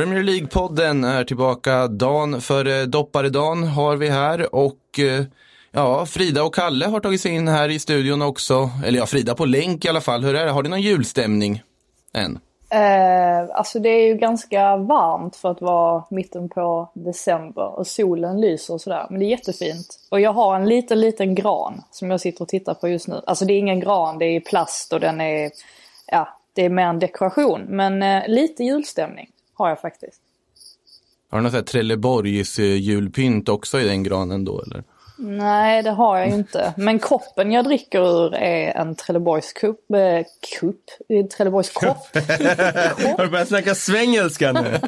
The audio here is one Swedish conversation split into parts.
Premier League-podden är tillbaka. Dan före eh, dopparedan har vi här och eh, ja, Frida och Kalle har tagit sig in här i studion också. Eller ja, Frida på länk i alla fall. Hur är det? Har du någon julstämning än? Eh, alltså det är ju ganska varmt för att vara mitten på december och solen lyser och sådär. Men det är jättefint. Och jag har en liten, liten gran som jag sitter och tittar på just nu. Alltså det är ingen gran, det är plast och den är, ja, det är mer en dekoration. Men eh, lite julstämning har jag faktiskt. Har du något Trelleborgs eh, julpynt också i den granen då eller? Nej, det har jag inte. Men koppen jag dricker ur är en Trelleborgs kupp. Eh, kupp? Trelleborgs kopp. Har du börjat snacka svengelska nu?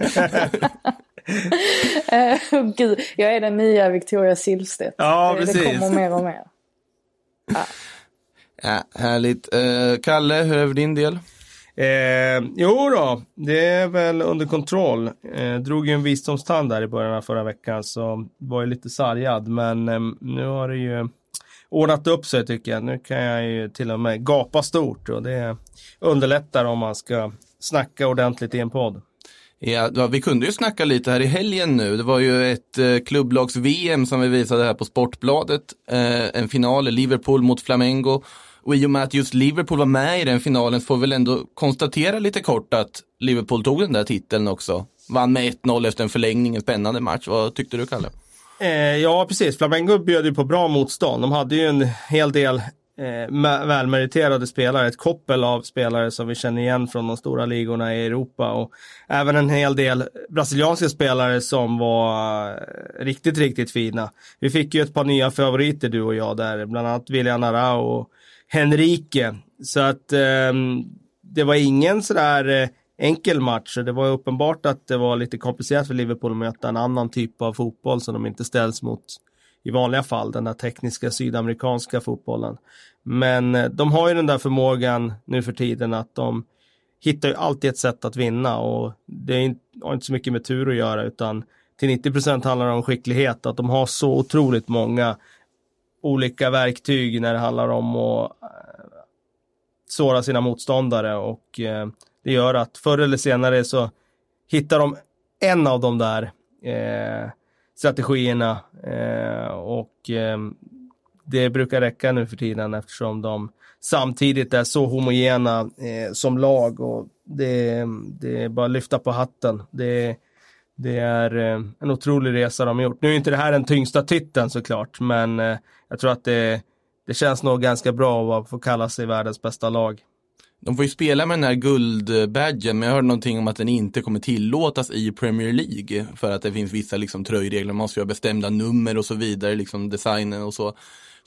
uh, gud, jag är den nya Victoria Silvstedt. Ja, det, precis. Det kommer mer och mer. Ja. ja härligt. Uh, Kalle, hur är det din del? Eh, jo då, det är väl under kontroll. Eh, drog ju en visdomstand där i början av förra veckan så var ju lite sargad men eh, nu har det ju ordnat upp sig tycker jag. Nu kan jag ju till och med gapa stort och det underlättar om man ska snacka ordentligt i en podd. Ja, vi kunde ju snacka lite här i helgen nu. Det var ju ett eh, klubblags-VM som vi visade här på Sportbladet. Eh, en final, Liverpool mot Flamengo. Och i och med att just Liverpool var med i den finalen får vi väl ändå konstatera lite kort att Liverpool tog den där titeln också. Vann med 1-0 efter en förlängning, en spännande match. Vad tyckte du, Kalle? Eh, ja, precis. Flamengo bjöd ju på bra motstånd. De hade ju en hel del eh, välmeriterade spelare, ett koppel av spelare som vi känner igen från de stora ligorna i Europa och även en hel del brasilianska spelare som var eh, riktigt, riktigt fina. Vi fick ju ett par nya favoriter du och jag där, bland annat William Arao och Henrike. Så att eh, det var ingen sådär eh, enkel match. Det var uppenbart att det var lite komplicerat för Liverpool att möta en annan typ av fotboll som de inte ställs mot i vanliga fall, den där tekniska sydamerikanska fotbollen. Men eh, de har ju den där förmågan nu för tiden att de hittar ju alltid ett sätt att vinna och det har inte så mycket med tur att göra utan till 90 procent handlar det om skicklighet, att de har så otroligt många olika verktyg när det handlar om att eh, såra sina motståndare och eh, det gör att förr eller senare så hittar de en av de där eh, strategierna eh, och eh, det brukar räcka nu för tiden eftersom de samtidigt är så homogena eh, som lag och det, det är bara att lyfta på hatten. Det, det är en otrolig resa de har gjort. Nu är inte det här den tyngsta titeln såklart, men jag tror att det, det känns nog ganska bra att få kalla sig världens bästa lag. De får ju spela med den här guldbadgen, men jag hörde någonting om att den inte kommer tillåtas i Premier League. För att det finns vissa liksom, tröjregler, man måste ju ha bestämda nummer och så vidare, liksom designen och så.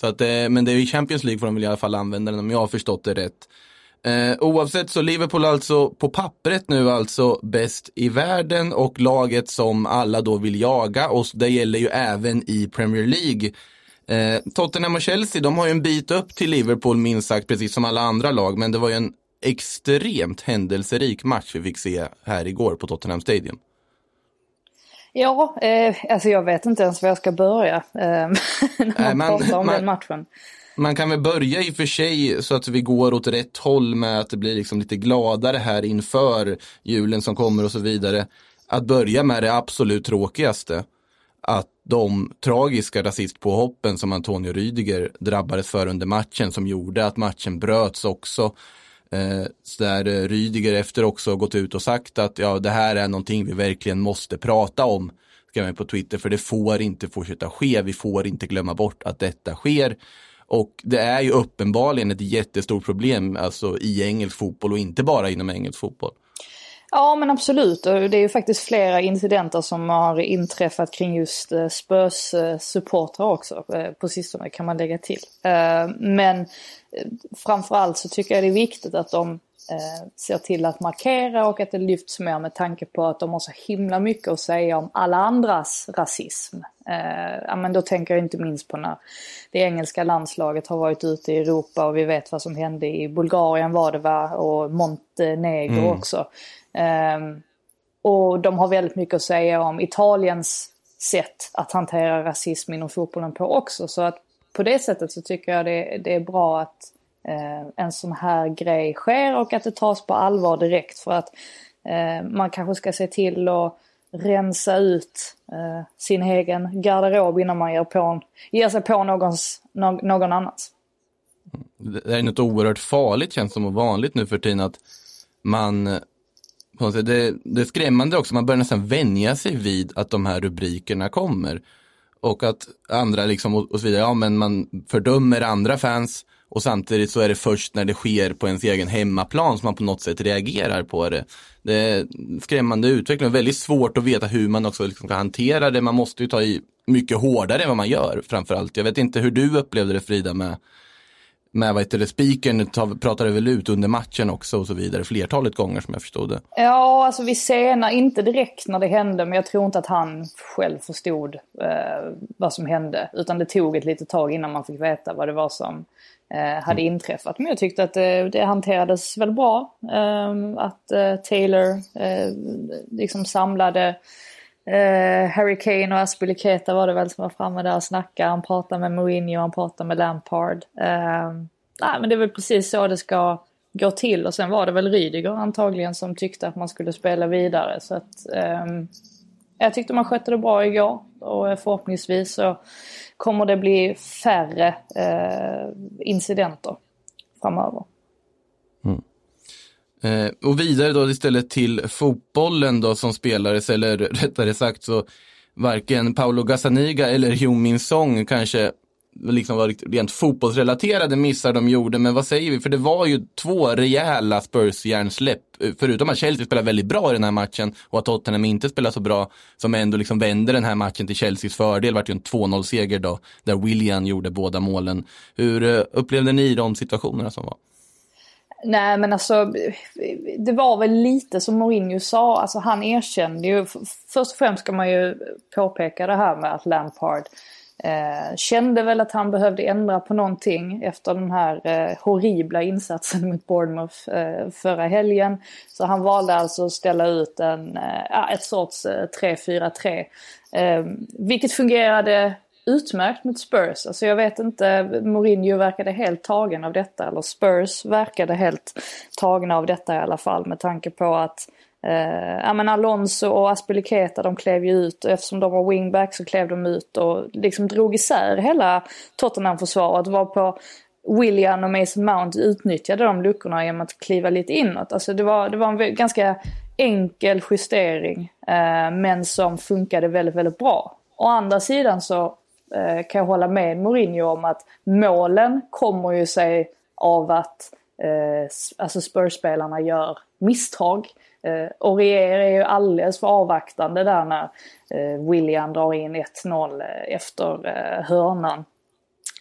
så att, eh, men det är i Champions League får de väl i alla fall använda den om jag har förstått det rätt. Eh, oavsett så Liverpool alltså på pappret nu alltså bäst i världen och laget som alla då vill jaga och det gäller ju även i Premier League. Eh, Tottenham och Chelsea, de har ju en bit upp till Liverpool minst sagt, precis som alla andra lag, men det var ju en extremt händelserik match vi fick se här igår på Tottenham Stadium. Ja, eh, alltså jag vet inte ens var jag ska börja eh, när man, man pratar om man, den matchen. Man kan väl börja i och för sig så att vi går åt rätt håll med att det blir liksom lite gladare här inför julen som kommer och så vidare. Att börja med det absolut tråkigaste. Att de tragiska rasistpåhoppen som Antonio Rydiger drabbades för under matchen som gjorde att matchen bröts också. Eh, så där eh, Rydiger efter också gått ut och sagt att ja, det här är någonting vi verkligen måste prata om. Skrev på Twitter, för det får inte fortsätta ske. Vi får inte glömma bort att detta sker. Och det är ju uppenbarligen ett jättestort problem alltså i engelsk fotboll och inte bara inom engelsk fotboll. Ja men absolut, det är ju faktiskt flera incidenter som har inträffat kring just eh, Spurs eh, supportrar också eh, på sistone kan man lägga till. Men framförallt så tycker jag det är viktigt att de ser till att markera och att det lyfts mer med tanke på att de har så himla mycket att säga om alla andras rasism. Ja, men då tänker jag inte minst på när det engelska landslaget har varit ute i Europa och vi vet vad som hände i Bulgarien var det va och Montenegro mm. också. Ehm, och de har väldigt mycket att säga om Italiens sätt att hantera rasism inom fotbollen på också. Så att på det sättet så tycker jag det, det är bra att eh, en sån här grej sker och att det tas på allvar direkt. För att Eh, man kanske ska se till att rensa ut eh, sin egen garderob innan man ger, på, ger sig på någons, någon annans. Det är något oerhört farligt känns som och vanligt nu för tiden att man det, det är skrämmande också, man börjar nästan vänja sig vid att de här rubrikerna kommer. Och att andra liksom och, och så vidare, ja men man fördömer andra fans och samtidigt så är det först när det sker på ens egen hemmaplan som man på något sätt reagerar på det. Det är skrämmande utveckling, väldigt svårt att veta hur man också liksom kan hantera det. Man måste ju ta i mycket hårdare än vad man gör framförallt. Jag vet inte hur du upplevde det Frida med med vad heter det, speakern pratade väl ut under matchen också och så vidare flertalet gånger som jag förstod det. Ja, alltså vi sena, inte direkt när det hände, men jag tror inte att han själv förstod eh, vad som hände. Utan det tog ett litet tag innan man fick veta vad det var som eh, hade mm. inträffat. Men jag tyckte att det, det hanterades väl bra. Eh, att eh, Taylor eh, liksom samlade Eh, Harry Kane och Aspilicueta var det väl som var framme där och snackade. Han pratade med Mourinho, han pratade med Lampard. Eh, nej, men det är väl precis så det ska gå till. Och sen var det väl Rydiger antagligen som tyckte att man skulle spela vidare. Så att, eh, jag tyckte man skötte det bra igår. Och förhoppningsvis så kommer det bli färre eh, incidenter framöver. Eh, och vidare då istället till fotbollen då som spelades, eller rättare sagt så varken Paolo Gazzaniga eller Hyun Min Song kanske liksom var rent fotbollsrelaterade missar de gjorde, men vad säger vi? För det var ju två rejäla Spurs-hjärnsläpp, eh, förutom att Chelsea spelade väldigt bra i den här matchen och att Tottenham inte spelade så bra, som ändå liksom vände den här matchen till Chelseas fördel, Det vart ju en 2-0-seger då, där William gjorde båda målen. Hur eh, upplevde ni de situationerna som var? Nej men alltså, det var väl lite som Mourinho sa, alltså han erkände ju, först och främst ska man ju påpeka det här med att Lampard eh, kände väl att han behövde ändra på någonting efter den här eh, horribla insatsen mot Bournemouth eh, förra helgen. Så han valde alltså att ställa ut en, eh, ett sorts eh, 3-4-3. Eh, vilket fungerade utmärkt mot Spurs. Alltså jag vet inte, Mourinho verkade helt tagen av detta. Eller Spurs verkade helt tagna av detta i alla fall med tanke på att eh, ja, men Alonso och Aspeliketa de klev ju ut och eftersom de var wingback så klev de ut och liksom drog isär hela Tottenham-försvaret. Var på William och Mason Mount utnyttjade de luckorna genom att kliva lite inåt. Alltså det var, det var en ganska enkel justering eh, men som funkade väldigt, väldigt bra. Å andra sidan så Eh, kan jag hålla med Mourinho om att målen kommer ju sig av att eh, alltså Spurs-spelarna gör misstag. Eh, Aurier är ju alldeles för avvaktande där när eh, William drar in 1-0 eh, efter eh, hörnan.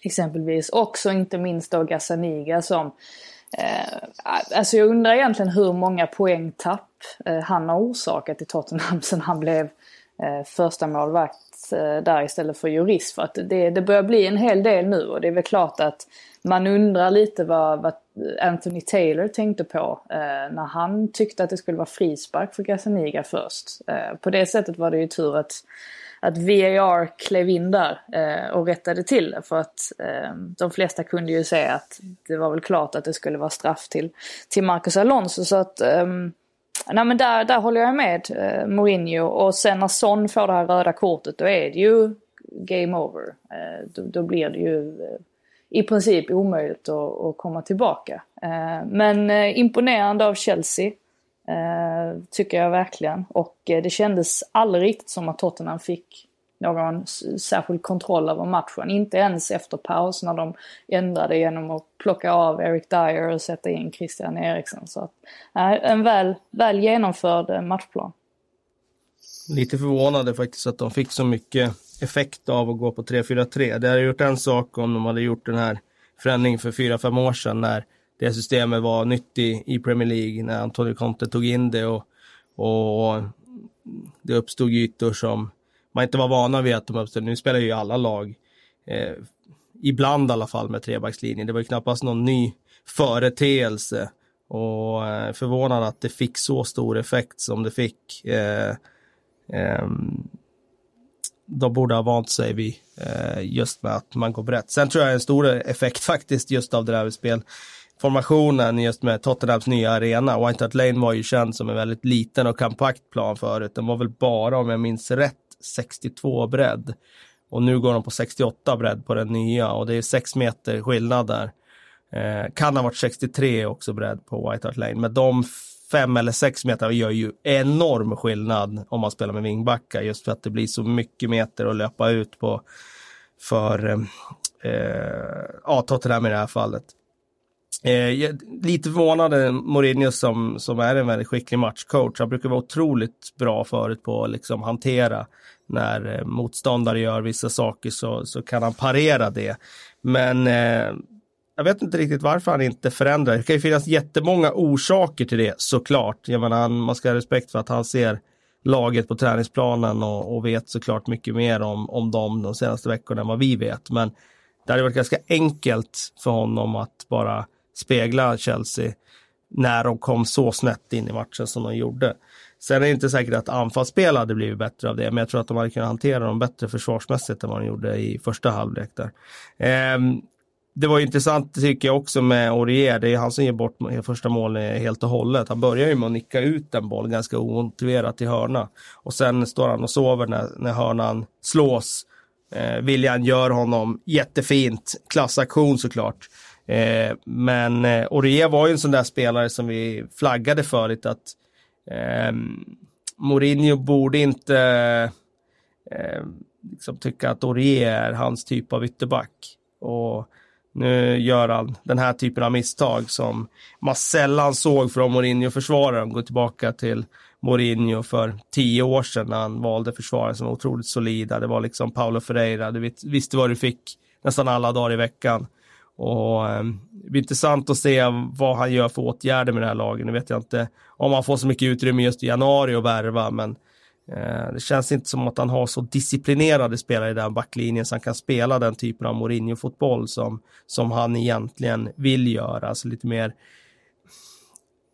Exempelvis. Också inte minst då Gazzaniga som Eh, alltså jag undrar egentligen hur många poängtapp eh, han har orsakat i Tottenham sen han blev eh, första målvakt Eh, där istället för jurist. För att det, det börjar bli en hel del nu och det är väl klart att man undrar lite vad, vad Anthony Taylor tänkte på eh, när han tyckte att det skulle vara frispark för Gazzaniga först. Eh, på det sättet var det ju tur att, att VAR klev in där eh, och rättade till det. För att eh, de flesta kunde ju se att det var väl klart att det skulle vara straff till, till Marcus Alonso. Så att ehm, Nej men där, där håller jag med eh, Mourinho och sen när Son får det här röda kortet då är det ju game over. Eh, då, då, blir det ju eh, i princip omöjligt att, att komma tillbaka. Eh, men eh, imponerande av Chelsea. Eh, tycker jag verkligen. Och eh, det kändes aldrig riktigt som att Tottenham fick någon särskild kontroll över matchen. Inte ens efter paus när de ändrade genom att plocka av Eric Dyer och sätta in Christian Eriksen. Så att, en väl, väl genomförd eh, matchplan. Lite förvånade faktiskt att de fick så mycket effekt av att gå på 3-4-3. Det hade gjort en sak om de hade gjort den här förändringen för 4-5 år sedan när det systemet var nytt i, Premier League, när Antonio Conte tog in det och, och det uppstod ytor som man inte var vana vid att de uppstod. Nu spelar ju alla lag, eh, ibland i alla fall med trebackslinjen. Det var ju knappast någon ny företeelse och eh, förvånad att det fick så stor effekt som det fick. Eh, eh, de borde ha vant sig vid eh, just med att man går brett. Sen tror jag en stor effekt faktiskt just av det där spel formationen just med Tottenhams nya arena. White Hart Lane var ju känd som en väldigt liten och kompakt plan förut. Den var väl bara, om jag minns rätt, 62 bredd. Och nu går de på 68 bredd på den nya och det är 6 meter skillnad där. Eh, kan ha varit 63 också bredd på White Hart Lane. Men de fem eller sex meter gör ju enorm skillnad om man spelar med vingbackar just för att det blir så mycket meter att löpa ut på för eh, eh ja, Tottenham i det här fallet. Eh, lite förvånad Mourinho som, som är en väldigt skicklig matchcoach. Han brukar vara otroligt bra förut på att liksom hantera när eh, motståndare gör vissa saker så, så kan han parera det. Men eh, jag vet inte riktigt varför han inte förändrar. Det kan ju finnas jättemånga orsaker till det såklart. Jag menar, man ska ha respekt för att han ser laget på träningsplanen och, och vet såklart mycket mer om, om dem de senaste veckorna än vad vi vet. Men det hade varit ganska enkelt för honom att bara spegla Chelsea när de kom så snett in i matchen som de gjorde. Sen är det inte säkert att anfallsspel hade blivit bättre av det, men jag tror att de hade kunnat hantera dem bättre försvarsmässigt än vad de gjorde i första halvlek där. Eh, det var intressant tycker jag också med Aurier. Det är han som ger bort första målet eh, helt och hållet. Han börjar ju med att nicka ut en boll ganska omotiverat i hörna. Och sen står han och sover när, när hörnan slås. Eh, William gör honom jättefint. Klassaktion såklart. Eh, men eh, Aurier var ju en sån där spelare som vi flaggade för lite att eh, Mourinho borde inte eh, liksom tycka att Aurier är hans typ av ytterback. Och nu gör han den här typen av misstag som man sällan såg från Mourinho-försvararen. Gå tillbaka till Mourinho för tio år sedan när han valde försvarare som var otroligt solida. Det var liksom Paulo Ferreira, du visste vad du fick nästan alla dagar i veckan. Och eh, det blir intressant att se vad han gör för åtgärder med det här laget. Nu vet jag inte om han får så mycket utrymme just i januari att värva, men Eh, det känns inte som att han har så disciplinerade spelare i den backlinjen så han kan spela den typen av Mourinho-fotboll som, som han egentligen vill göra. Alltså lite mer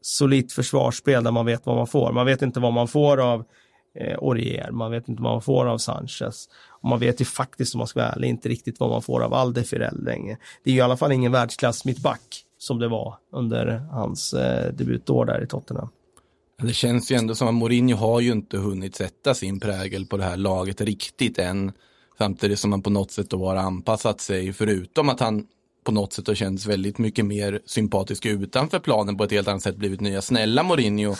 solitt försvarsspel där man vet vad man får. Man vet inte vad man får av eh, Orier, man vet inte vad man får av Sanchez. Och man vet ju faktiskt, om man ska vara ärlig, inte riktigt vad man får av Aldefirell längre. Det är i alla fall ingen världsklass mittback som det var under hans eh, debutår där i Tottenham. Det känns ju ändå som att Mourinho har ju inte hunnit sätta sin prägel på det här laget riktigt än. Samtidigt som han på något sätt har anpassat sig, förutom att han på något sätt har känts väldigt mycket mer sympatisk utanför planen på ett helt annat sätt, blivit nya snälla Mourinho.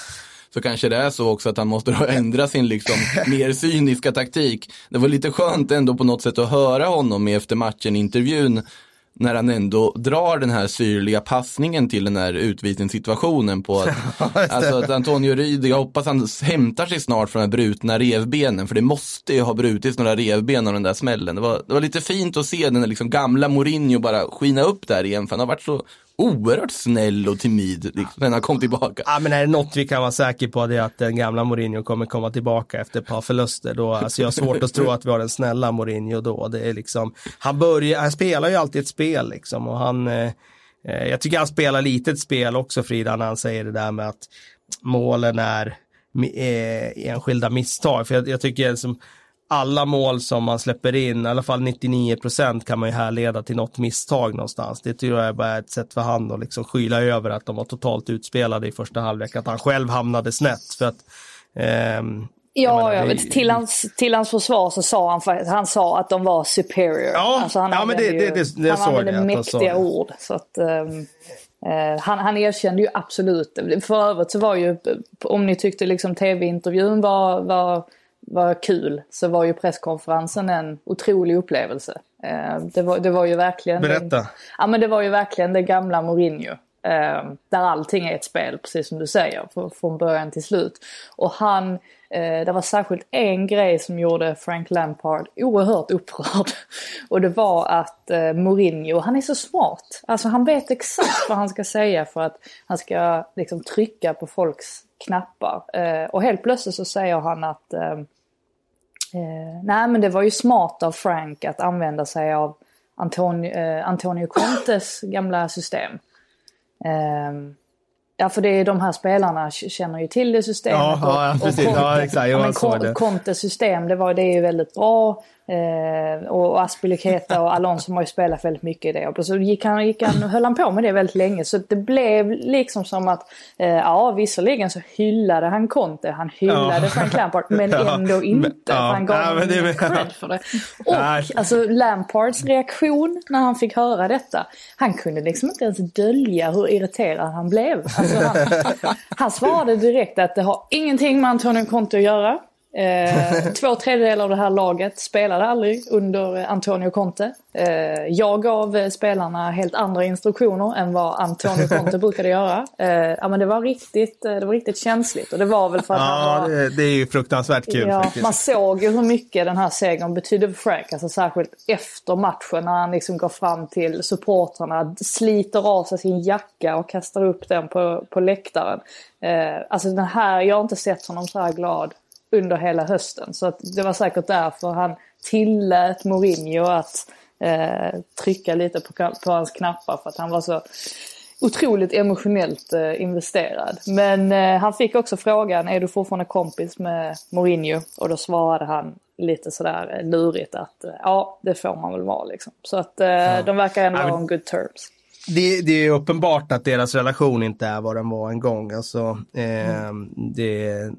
Så kanske det är så också att han måste ändra sin liksom mer cyniska taktik. Det var lite skönt ändå på något sätt att höra honom i efter matchen-intervjun när han ändå drar den här syrliga passningen till den här utvisningssituationen på att, alltså att Antonio Ryd, jag hoppas han hämtar sig snart från de brutna revbenen, för det måste ju ha brutits några revben av den där smällen. Det var, det var lite fint att se den liksom gamla Mourinho bara skina upp där igen, för han har varit så oerhört snäll och timid liksom, när han kom tillbaka. Ja, men är det något vi kan vara säkra på det är att den gamla Mourinho kommer komma tillbaka efter ett par förluster. Då, alltså jag har svårt att tro att vi har den snälla Mourinho då. Det är liksom, han, börjar, han spelar ju alltid ett spel liksom och han eh, eh jag tycker han spelar lite ett spel också Frida när han säger det där med att målen är eh, enskilda misstag. För jag, jag tycker som alla mål som man släpper in, i alla fall 99 procent kan man ju härleda till något misstag någonstans. Det tror jag är bara ett sätt för han att liksom skyla över att de var totalt utspelade i första halvlek, att han själv hamnade snett. För att, ehm, Ja, jag vet, till, hans, till hans försvar så sa han han sa att de var superior. Ja, alltså han ja men det, det, det, det han använde mäktiga ord. Så att, um, uh, han, han erkände ju absolut, för övrigt så var ju, om ni tyckte liksom tv-intervjun var, var var kul så var ju presskonferensen en otrolig upplevelse. Eh, det var, det var ju verkligen... Berätta. Den, ja men det var ju verkligen det gamla Mourinho. Eh, där allting är ett spel, precis som du säger, från början till slut. Och han, eh, det var särskilt en grej som gjorde Frank Lampard oerhört upprörd. Och det var att Mourinho, han är så smart. Alltså han vet exakt vad han ska säga för att han ska liksom trycka på folks knappar. och helt plötsligt så säger han att Eh, nej men det var ju smart av Frank att använda sig av Antonio, eh, Antonio Contes gamla system. Eh, ja för det är de här spelarna känner ju till det systemet. Ja, ja precis. Och Conte, ja, exakt. ja, men Contes system det, var, det är ju väldigt bra. Eh, och Aspilicueta och Alonso har ju spelat väldigt mycket i det. Och så gick han, gick han, höll han på med det väldigt länge. Så det blev liksom som att, eh, ja visserligen så hyllade han Conte, han hyllade ja. Frank Lampard, men ändå inte. Men, ja. han gav ja, det, cred för det. Och Nej. alltså Lampards reaktion när han fick höra detta. Han kunde liksom inte ens dölja hur irriterad han blev. Alltså han, han svarade direkt att det har ingenting med Antonio Conte att göra. Eh, två tredjedelar av det här laget spelade aldrig under Antonio Conte. Eh, jag gav spelarna helt andra instruktioner än vad Antonio Conte brukade göra. Eh, ja, men det, var riktigt, det var riktigt känsligt och det var väl för att ja, han var... Det, det är ju fruktansvärt kul ja, faktiskt. Man såg ju hur mycket den här segern betydde för Frank. Alltså särskilt efter matchen när han liksom går fram till supportrarna, sliter av sig sin jacka och kastar upp den på, på läktaren. Alltså den här, jag har inte sett honom så här glad under hela hösten. Så att det var säkert därför han tillät Mourinho att eh, trycka lite på, på hans knappar för att han var så otroligt emotionellt eh, investerad. Men eh, han fick också frågan, är du fortfarande kompis med Mourinho? Och då svarade han lite sådär lurigt att eh, ja, det får man väl vara liksom. Så att eh, ja. de verkar ändå vara on good terms det, det, är uppenbart att deras relation inte är vad den var en gång. Alltså, eh, mm. det,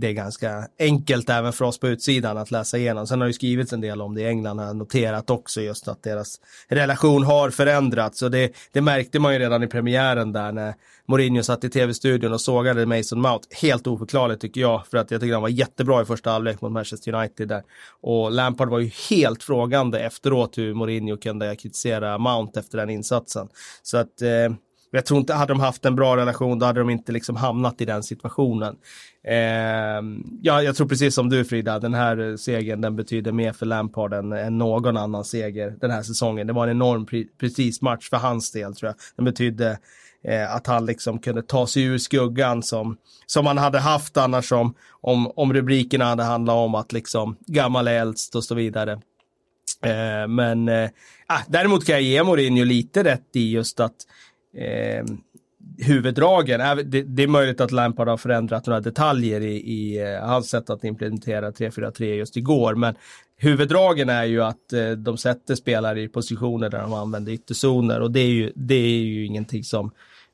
det, är ganska enkelt även för oss på utsidan att läsa igenom. Sen har det skrivits en del om det i England, har noterat också just att deras relation har förändrats. Och det, det märkte man ju redan i premiären där när Mourinho satt i tv-studion och sågade Mason Mount. Helt oförklarligt tycker jag, för att jag tycker han var jättebra i första halvlek mot Manchester United där. Och Lampard var ju helt frågande efteråt hur Mourinho kunde kritisera Mount efter den insatsen. Så att eh, jag tror inte, hade de haft en bra relation, då hade de inte liksom hamnat i den situationen. Eh, ja, jag tror precis som du Frida, den här segern den betyder mer för Lampard än, än någon annan seger den här säsongen. Det var en enorm pre precis match för hans del tror jag. Den betydde eh, att han liksom kunde ta sig ur skuggan som, som han hade haft annars om, om, om rubrikerna hade handlat om att liksom gammal är äldst och så vidare. Eh, men eh, ah, däremot kan jag ge Mourinho lite rätt i just att eh, huvuddragen, det, det, är möjligt att Lampard har förändrat några detaljer i, i eh, hans sätt att implementera 3-4-3 just igår, men huvuddragen är ju att eh, de sätter spelare i positioner där de använder ytterzoner och det är ju, det är ju ingenting som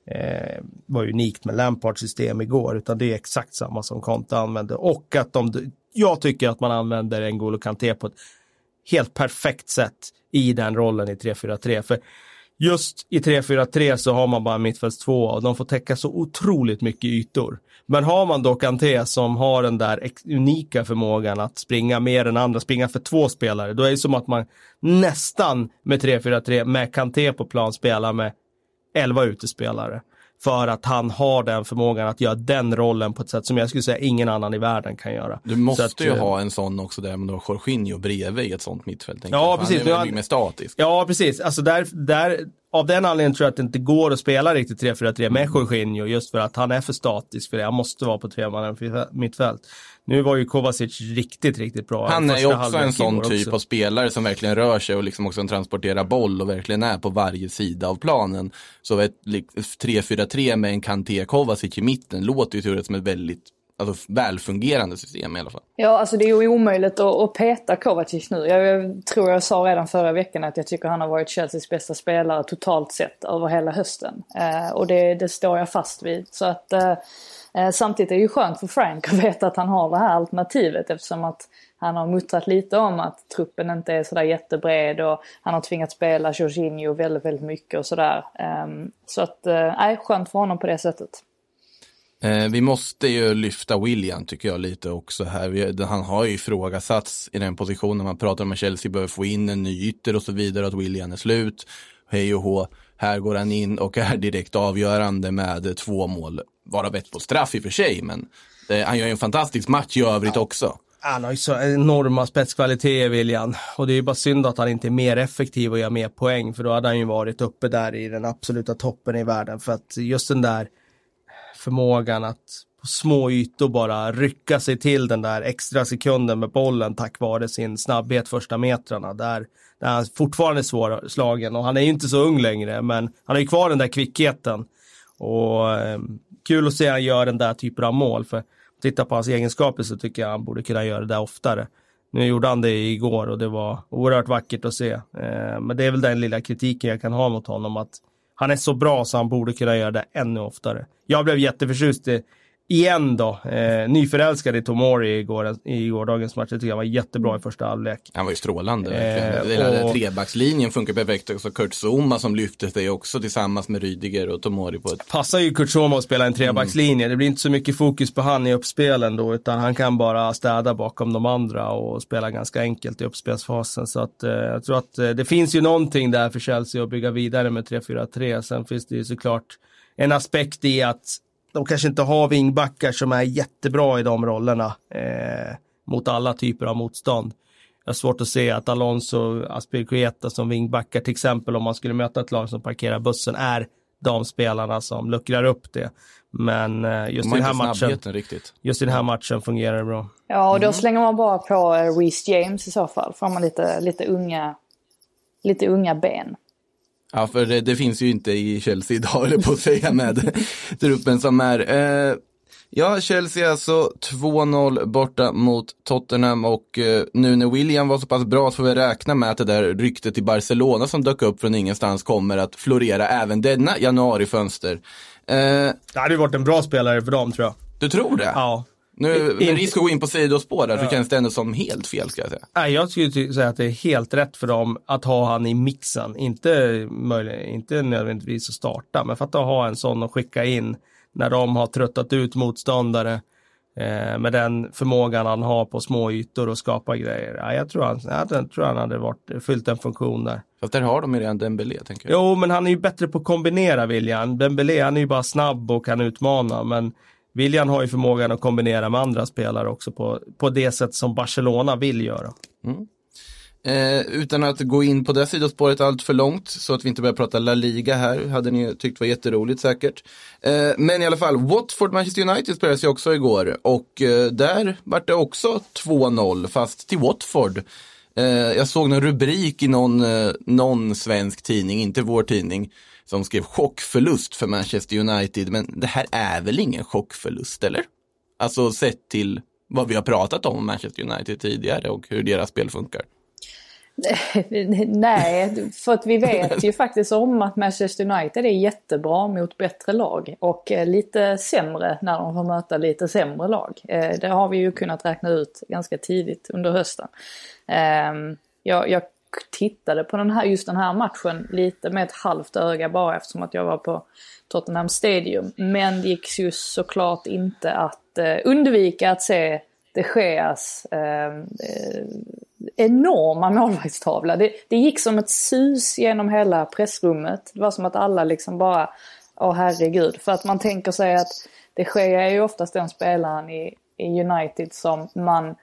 eh, var unikt med Lampards system igår, utan det är exakt samma som Conte använde och att de, jag tycker att man använder N'Golo Kanté på ett helt perfekt sätt i den rollen i 3-4-3. För just i 3-4-3 så har man bara mittfältstvå och de får täcka så otroligt mycket ytor. Men har man då Kanté som har den där unika förmågan att springa mer än andra, springa för två spelare, då är det som att man nästan med 3-4-3 med Kanté på plan spelar med 11 utespelare. För att han har den förmågan att göra den rollen på ett sätt som jag skulle säga ingen annan i världen kan göra. Du måste att, ju eh, ha en sån också där med Jorginho bredvid i ett sånt mittfält. Ja, precis. Han är mycket mer statisk. Ja, precis. Alltså där, där, av den anledningen tror jag att det inte går att spela riktigt 3-4-3 med Jorginho just för att han är för statisk för det. Han måste vara på tre mittfält. Nu var ju Kovacic riktigt, riktigt bra. Han är ju också en sån typ också. av spelare som verkligen rör sig och liksom också transporterar boll och verkligen är på varje sida av planen. Så ett 3-4-3 med en Kanté Kovacic i mitten låter ju teoretiskt som ett väldigt alltså, välfungerande system i alla fall. Ja, alltså det är ju omöjligt att, att peta Kovacic nu. Jag, jag, tror jag sa redan förra veckan att jag tycker han har varit Chelseas bästa spelare totalt sett över hela hösten. Eh, och det, det står jag fast vid. Så att Eh, Eh, samtidigt är det ju skönt för Frank att veta att han har det här alternativet eftersom att han har muttrat lite om att truppen inte är sådär jättebred och han har tvingats spela Jorginho väldigt, väldigt mycket och sådär. Ehm, så att, eh, nej, skönt för honom på det sättet. Eh, vi måste ju lyfta William tycker jag lite också här. Han har ju ifrågasatts i den positionen. Man pratar om att Chelsea behöver få in en ny ytter och så vidare, att William är slut. Hej och hå. Här går han in och är direkt avgörande med två mål. Varav ett på straff i och för sig, men det, han gör ju en fantastisk match i övrigt ja. också. Han har ju så enorma spetskvaliteter, William. Och det är ju bara synd att han inte är mer effektiv och gör mer poäng, för då hade han ju varit uppe där i den absoluta toppen i världen. För att just den där förmågan att på små ytor bara rycka sig till den där extra sekunden med bollen tack vare sin snabbhet första metrarna. Där, där han fortfarande svårslagen och han är ju inte så ung längre men han har ju kvar den där kvickheten. Och eh, kul att se han gör den där typen av mål för titta på hans egenskaper så tycker jag han borde kunna göra det där oftare. Nu gjorde han det igår och det var oerhört vackert att se. Eh, men det är väl den lilla kritiken jag kan ha mot honom att han är så bra så han borde kunna göra det ännu oftare. Jag blev jätteförtjust i igen då, eh, nyförälskad i Tomori igår, i gårdagens match. Jag tycker han var jättebra i första halvlek. Han var ju strålande. Eh, och... Trebackslinjen funkar perfekt också. Kurt Zuma som lyfte sig också tillsammans med Rydiger och Tomori på ett... Passar ju Kurt Zuma att spela en trebackslinje. Mm. Det blir inte så mycket fokus på han i uppspelen då, utan han kan bara städa bakom de andra och spela ganska enkelt i uppspelsfasen. Så att eh, jag tror att eh, det finns ju någonting där för Chelsea att bygga vidare med 3-4-3. Sen finns det ju såklart en aspekt i att de kanske inte har vingbackar som är jättebra i de rollerna eh, mot alla typer av motstånd. Jag har svårt att se att Alonso Aspiricueta som vingbackar till exempel om man skulle möta ett lag som parkerar bussen är de spelarna som luckrar upp det. Men eh, just, de i den här matchen, riktigt. just i den här matchen fungerar det bra. Ja, och då mm. slänger man bara på eh, Reece James i så fall. Får man lite, lite, unga, lite unga ben. Ja, för det, det, finns ju inte i Chelsea idag, eller på att säga, med truppen som är. Eh, ja, Chelsea alltså 2-0 borta mot Tottenham och eh, nu när William var så pass bra så får vi räkna med att det där ryktet i Barcelona som dök upp från ingenstans kommer att florera även denna januarifönster. Eh, det hade ju varit en bra spelare för dem tror jag. Du tror det? Ja. Nu, med risk att gå in på sidospår där, ja. så känns det ändå som helt fel ska jag säga. Nej, jag skulle säga att det är helt rätt för dem att ha han i mixen. Inte, möjlig, inte nödvändigtvis att starta, men för att ha en sån och skicka in när de har tröttat ut motståndare eh, med den förmågan han har på små ytor och skapa grejer. Ja, jag, tror han, jag tror han hade varit, fyllt en funktion där. Fast där har de ju redan Dembélé, tänker jag. Jo, men han är ju bättre på att kombinera, William. Dembélé, han är ju bara snabb och kan utmana, men William har ju förmågan att kombinera med andra spelare också på, på det sätt som Barcelona vill göra. Mm. Eh, utan att gå in på det sidospåret allt för långt så att vi inte börjar prata La Liga här, hade ni tyckt var jätteroligt säkert. Eh, men i alla fall, Watford Manchester United spelades ju också igår och eh, där vart det också 2-0 fast till Watford. Eh, jag såg någon rubrik i någon, eh, någon svensk tidning, inte vår tidning, som skrev chockförlust för Manchester United. Men det här är väl ingen chockförlust, eller? Alltså sett till vad vi har pratat om Manchester United tidigare och hur deras spel funkar. Nej, för att vi vet ju faktiskt om att Manchester United är jättebra mot bättre lag och eh, lite sämre när de får möta lite sämre lag. Eh, det har vi ju kunnat räkna ut ganska tidigt under hösten. Ehm, jag, jag tittade på den här, just den här matchen lite med ett halvt öga bara eftersom att jag var på Tottenham Stadium. Men det gick ju såklart inte att eh, undvika att se de Geas ehm, eh, enorma målvaktstavla. Det, det gick som ett sus genom hela pressrummet. Det var som att alla liksom bara, åh herregud. För att man tänker sig att de Gea är ju oftast den spelaren i, i United som man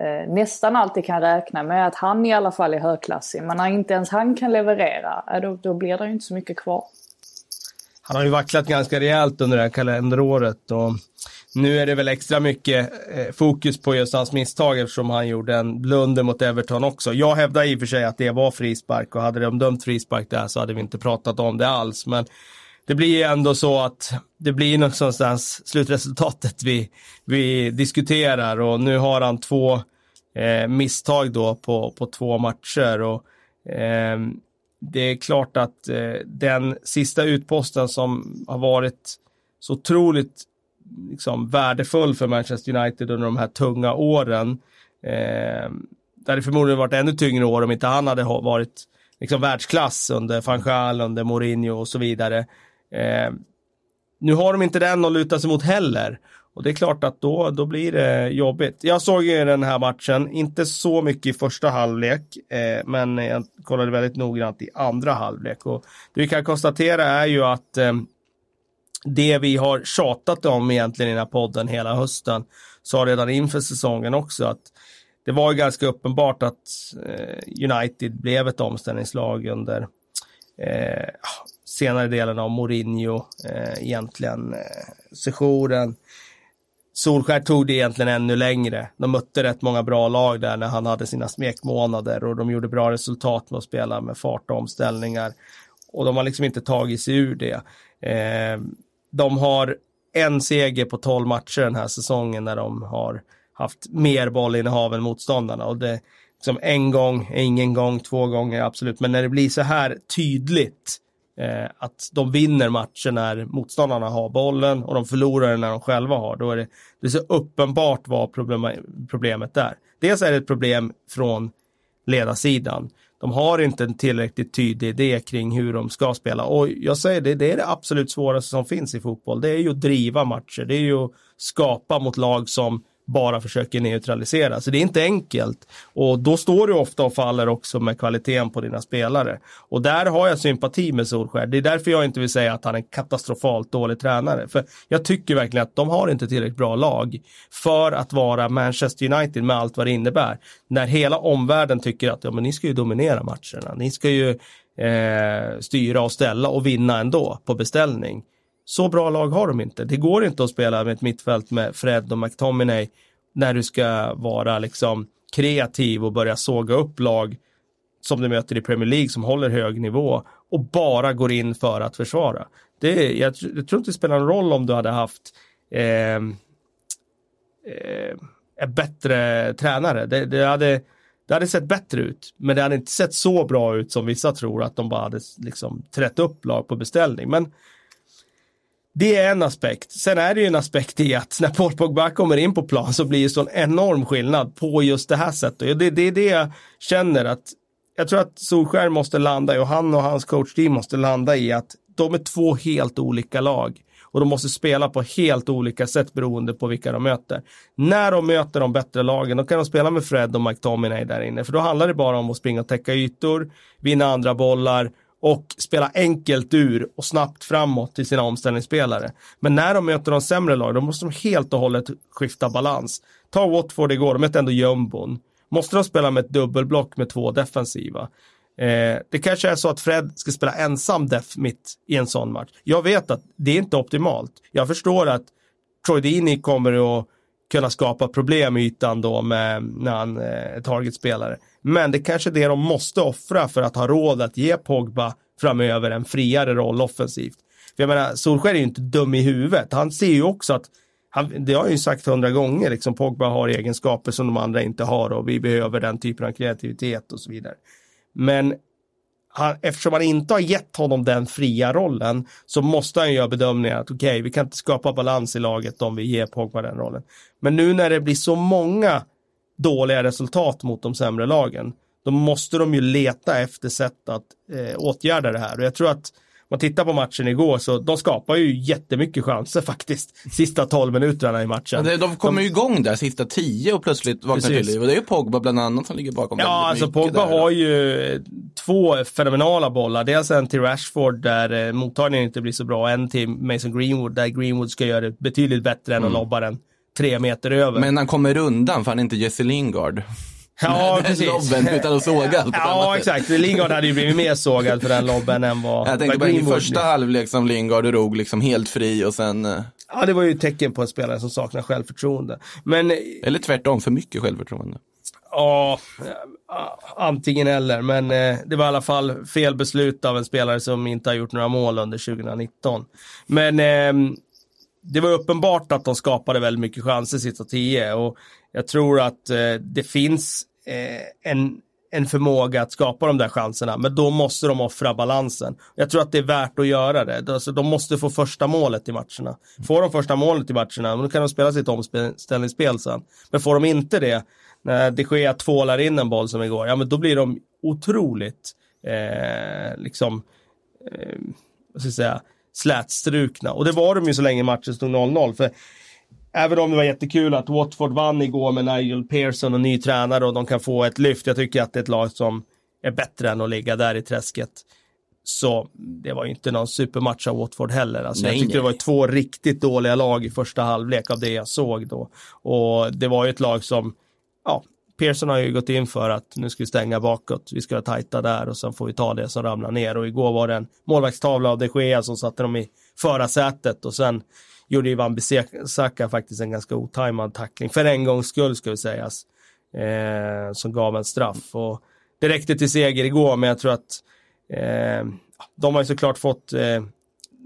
eh, nästan alltid kan räkna med att han i alla fall är högklassig. Men när inte ens han kan leverera, eh, då, då blir det ju inte så mycket kvar. Han har ju vacklat ganska rejält under det här kalenderåret och nu är det väl extra mycket eh, fokus på just hans misstag eftersom han gjorde en blunder mot Everton också. Jag hävdar i och för sig att det var frispark och hade de dömt frispark där så hade vi inte pratat om det alls. Men det blir ju ändå så att det blir någonstans slutresultatet vi, vi diskuterar och nu har han två eh, misstag då på, på två matcher. Och, eh, det är klart att eh, den sista utposten som har varit så otroligt liksom, värdefull för Manchester United under de här tunga åren. Eh, där det förmodligen varit ännu tyngre år om inte han hade varit liksom, världsklass under van Gaal, under Mourinho och så vidare. Eh, nu har de inte den att luta sig mot heller. Och det är klart att då, då blir det jobbigt. Jag såg ju den här matchen, inte så mycket i första halvlek, eh, men jag kollade väldigt noggrant i andra halvlek. Och det vi kan konstatera är ju att eh, det vi har tjatat om egentligen i den här podden hela hösten, sa redan inför säsongen också att det var ju ganska uppenbart att eh, United blev ett omställningslag under eh, senare delen av Mourinho, eh, egentligen eh, sessionen. Solskär tog det egentligen ännu längre. De mötte rätt många bra lag där när han hade sina smekmånader och de gjorde bra resultat med att spela med fart och omställningar. Och de har liksom inte tagit sig ur det. Eh, de har en seger på tolv matcher den här säsongen när de har haft mer bollinnehav än motståndarna. Och det, liksom en gång är ingen gång, två gånger absolut. Men när det blir så här tydligt eh, att de vinner matcher när motståndarna har bollen och de förlorar när de själva har, då är det, det är så uppenbart vad problem, problemet är. Dels är det ett problem från ledarsidan. De har inte en tillräckligt tydlig idé kring hur de ska spela och jag säger det, det är det absolut svåraste som finns i fotboll. Det är ju att driva matcher, det är ju att skapa mot lag som bara försöker neutralisera. Så det är inte enkelt. Och då står du ofta och faller också med kvaliteten på dina spelare. Och där har jag sympati med Solskär. Det är därför jag inte vill säga att han är en katastrofalt dålig tränare. För jag tycker verkligen att de har inte tillräckligt bra lag för att vara Manchester United med allt vad det innebär. När hela omvärlden tycker att ja, men ni ska ju dominera matcherna. Ni ska ju eh, styra och ställa och vinna ändå på beställning. Så bra lag har de inte. Det går inte att spela med ett mittfält med Fred och McTominay när du ska vara liksom kreativ och börja såga upp lag som du möter i Premier League som håller hög nivå och bara går in för att försvara. Det, jag, jag tror inte det spelar någon roll om du hade haft eh, eh, en bättre tränare. Det, det, hade, det hade sett bättre ut, men det hade inte sett så bra ut som vissa tror att de bara hade liksom trätt upp lag på beställning. Men det är en aspekt. Sen är det ju en aspekt i att när Paul Pogba kommer in på plan så blir det så en enorm skillnad på just det här sättet. Det, det är det jag känner att jag tror att Solskär måste landa i och han och hans coachteam måste landa i att de är två helt olika lag och de måste spela på helt olika sätt beroende på vilka de möter. När de möter de bättre lagen, då kan de spela med Fred och Mike där inne, för då handlar det bara om att springa och täcka ytor, vinna andra bollar och spela enkelt ur och snabbt framåt till sina omställningsspelare. Men när de möter de sämre lag, då måste de helt och hållet skifta balans. Ta Watford igår, de mötte ändå jumbon. Måste de spela med ett dubbelblock med två defensiva? Eh, det kanske är så att Fred ska spela ensam def mitt i en sån match. Jag vet att det är inte optimalt. Jag förstår att Troy Dini kommer att kunna skapa problem i ytan då med, när han är targetspelare. Men det kanske är det de måste offra för att ha råd att ge Pogba framöver en friare roll offensivt. För jag menar, Solskjaer är ju inte dum i huvudet. Han ser ju också att, han, det har jag ju sagt hundra gånger, liksom Pogba har egenskaper som de andra inte har och vi behöver den typen av kreativitet och så vidare. Men han, eftersom han inte har gett honom den fria rollen så måste han göra bedömningen att okej, okay, vi kan inte skapa balans i laget om vi ger Pogba den rollen. Men nu när det blir så många dåliga resultat mot de sämre lagen, då måste de ju leta efter sätt att eh, åtgärda det här. Och jag tror att man tittar på matchen igår så de skapar ju jättemycket chanser faktiskt. Sista 12 minuterna i matchen. Ja, de kommer ju igång där sista 10 och plötsligt vaknar till liv. Och det är ju Pogba bland annat som ligger bakom. Ja, alltså Pogba där. har ju två fenomenala bollar. Dels en till Rashford där eh, mottagningen inte blir så bra. En till Mason Greenwood där Greenwood ska göra det betydligt bättre än mm. att lobba den tre meter över. Men han kommer undan för han är inte Jesse Lingard. Ja, precis. lobben utan att såga Ja, exakt. Lingard hade ju blivit mer sågad för den lobben än vad Jag tänkte bara i första halvlek som Lingard drog liksom helt fri och sen... Eh, ja, det var ju ett tecken på en spelare som saknar självförtroende. Men... Eller tvärtom, för mycket självförtroende. Ja, antingen eller. Men eh, det var i alla fall fel beslut av en spelare som inte har gjort några mål under 2019. Men eh, det var uppenbart att de skapade väldigt mycket chanser sista tio och jag tror att eh, det finns eh, en, en förmåga att skapa de där chanserna, men då måste de offra balansen. Jag tror att det är värt att göra det. Alltså, de måste få första målet i matcherna. Får de första målet i matcherna, då kan de spela sitt omställningsspel sen. Men får de inte det, när de Gea tvålar in en boll som igår, ja men då blir de otroligt, eh, liksom, eh, vad ska jag säga, slätstrukna. Och det var de ju så länge matchen stod 0-0. För även om det var jättekul att Watford vann igår med Nigel Pearson och ny tränare och de kan få ett lyft. Jag tycker att det är ett lag som är bättre än att ligga där i träsket. Så det var ju inte någon supermatch av Watford heller. Alltså nej, jag tyckte nej. det var två riktigt dåliga lag i första halvlek av det jag såg då. Och det var ju ett lag som, ja, Pearson har ju gått in för att nu ska vi stänga bakåt, vi ska vara tajta där och sen får vi ta det som ramlar ner. Och igår var det en målvaktstavla av de Gea som satte dem i förarsätet och sen gjorde Ivan Besaka faktiskt en ganska otajmad tackling, för en gångs skull ska vi sägas, eh, som gav en straff. Och det räckte till seger igår, men jag tror att eh, de har ju såklart fått eh,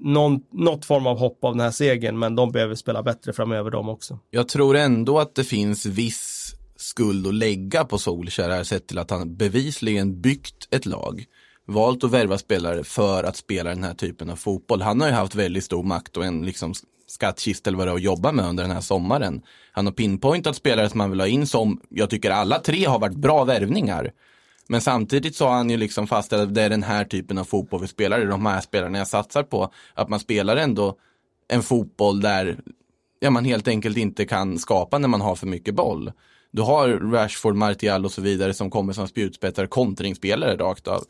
någon, något form av hopp av den här segern, men de behöver spela bättre framöver de också. Jag tror ändå att det finns viss skuld att lägga på Solskjaer här sett till att han bevisligen byggt ett lag. Valt att värva spelare för att spela den här typen av fotboll. Han har ju haft väldigt stor makt och en liksom skattkista eller vad det är att jobba med under den här sommaren. Han har pinpointat spelare som han vill ha in som jag tycker alla tre har varit bra värvningar. Men samtidigt så har han ju liksom fastställt att det är den här typen av fotboll vi spelar, det är de här spelarna jag satsar på. Att man spelar ändå en fotboll där ja, man helt enkelt inte kan skapa när man har för mycket boll. Du har Rashford, Martial och så vidare som kommer som spjutspetsar, kontringsspelare rakt av.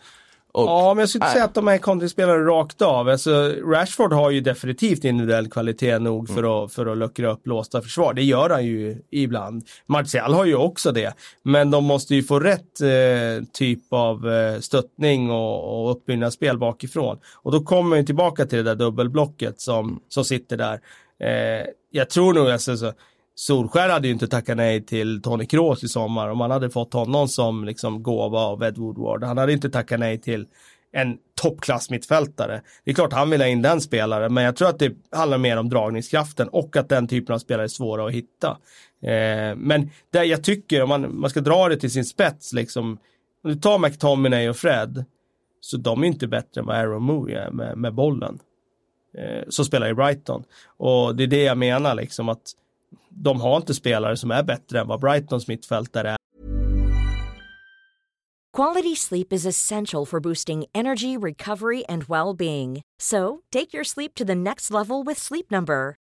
Och, ja, men jag skulle inte säga att de är kontringsspelare rakt av. Alltså, Rashford har ju definitivt individuell kvalitet nog för, mm. att, för att luckra upp låsta försvar. Det gör han ju ibland. Martial har ju också det. Men de måste ju få rätt eh, typ av eh, stöttning och, och uppbyggnadsspel bakifrån. Och då kommer vi tillbaka till det där dubbelblocket som, mm. som sitter där. Eh, jag tror nog, alltså, Solskär hade ju inte tackat nej till Tony Kroos i sommar om han hade fått honom som liksom gåva av Ed Woodward. Han hade inte tackat nej till en toppklass mittfältare. Det är klart han vill ha in den spelaren, men jag tror att det handlar mer om dragningskraften och att den typen av spelare är svåra att hitta. Eh, men det jag tycker, om man, man ska dra det till sin spets, liksom, om du tar McTominay och Fred, så de är inte bättre än vad Aaron Moore är med, med bollen. Eh, så spelar i Brighton. Och det är det jag menar, liksom att de har inte spelare som är bättre än vad Brightons mittfältare är. Quality sleep is essential for boosting energy, recovery and well-being. So, take your sleep to the next level with Sleep Number.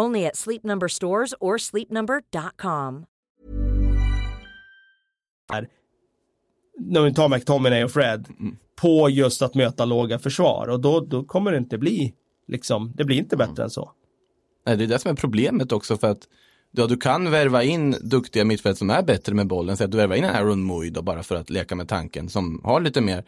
Only at Sleep Number stores or sleepnumber.com. När vi tar McTominay och Fred mm. på just att möta låga försvar och då, då kommer det inte bli liksom, det blir inte bättre mm. än så. Nej, det är det som är problemet också för att ja, du kan värva in duktiga mittfält som är bättre med bollen. Så att du värvar in en Aaron Moy då bara för att leka med tanken som har lite mer.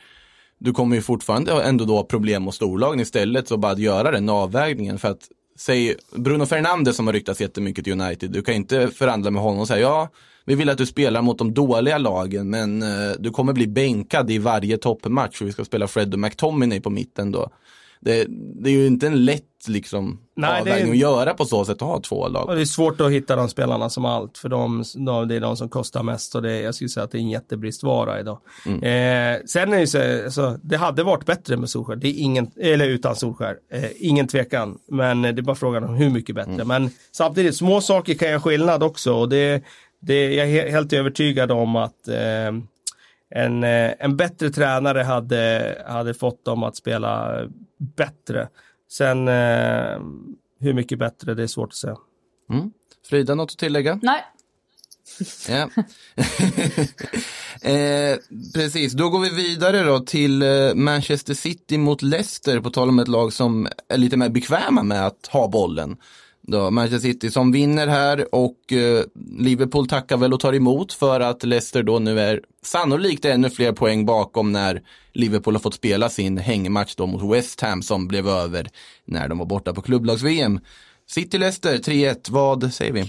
Du kommer ju fortfarande ändå då ha problem mot storlagen istället så bara att göra den avvägningen för att säg Bruno Fernandes som har ryktats jättemycket till United. Du kan inte förhandla med honom och säga ja, vi vill att du spelar mot de dåliga lagen men eh, du kommer bli bänkad i varje toppmatch och vi ska spela Fred och McTominay på mitten då. Det, det är ju inte en lätt liksom Nej, avvägning är... att göra på så sätt att ha två lag. Och det är svårt att hitta de spelarna som allt för de, de, det är de som kostar mest och det, jag skulle säga att det är en jättebristvara idag. Mm. Eh, sen är det så, alltså, det hade varit bättre med Solskär, det är ingen, eller utan Solskär, eh, ingen tvekan. Men det är bara frågan om hur mycket bättre. Mm. Men samtidigt, små saker kan göra skillnad också och det, det, jag är helt övertygad om att eh, en, eh, en bättre tränare hade, hade fått dem att spela bättre. Sen eh, hur mycket bättre, det är svårt att säga. Mm. Frida, något att tillägga? Nej. Ja. eh, precis, då går vi vidare då till eh, Manchester City mot Leicester, på tal om ett lag som är lite mer bekväma med att ha bollen. Då, Manchester City som vinner här och eh, Liverpool tackar väl och tar emot för att Leicester då nu är sannolikt ännu fler poäng bakom när Liverpool har fått spela sin hängmatch då mot West Ham som blev över när de var borta på klubblags-VM. City-Leicester 3-1, vad säger vi?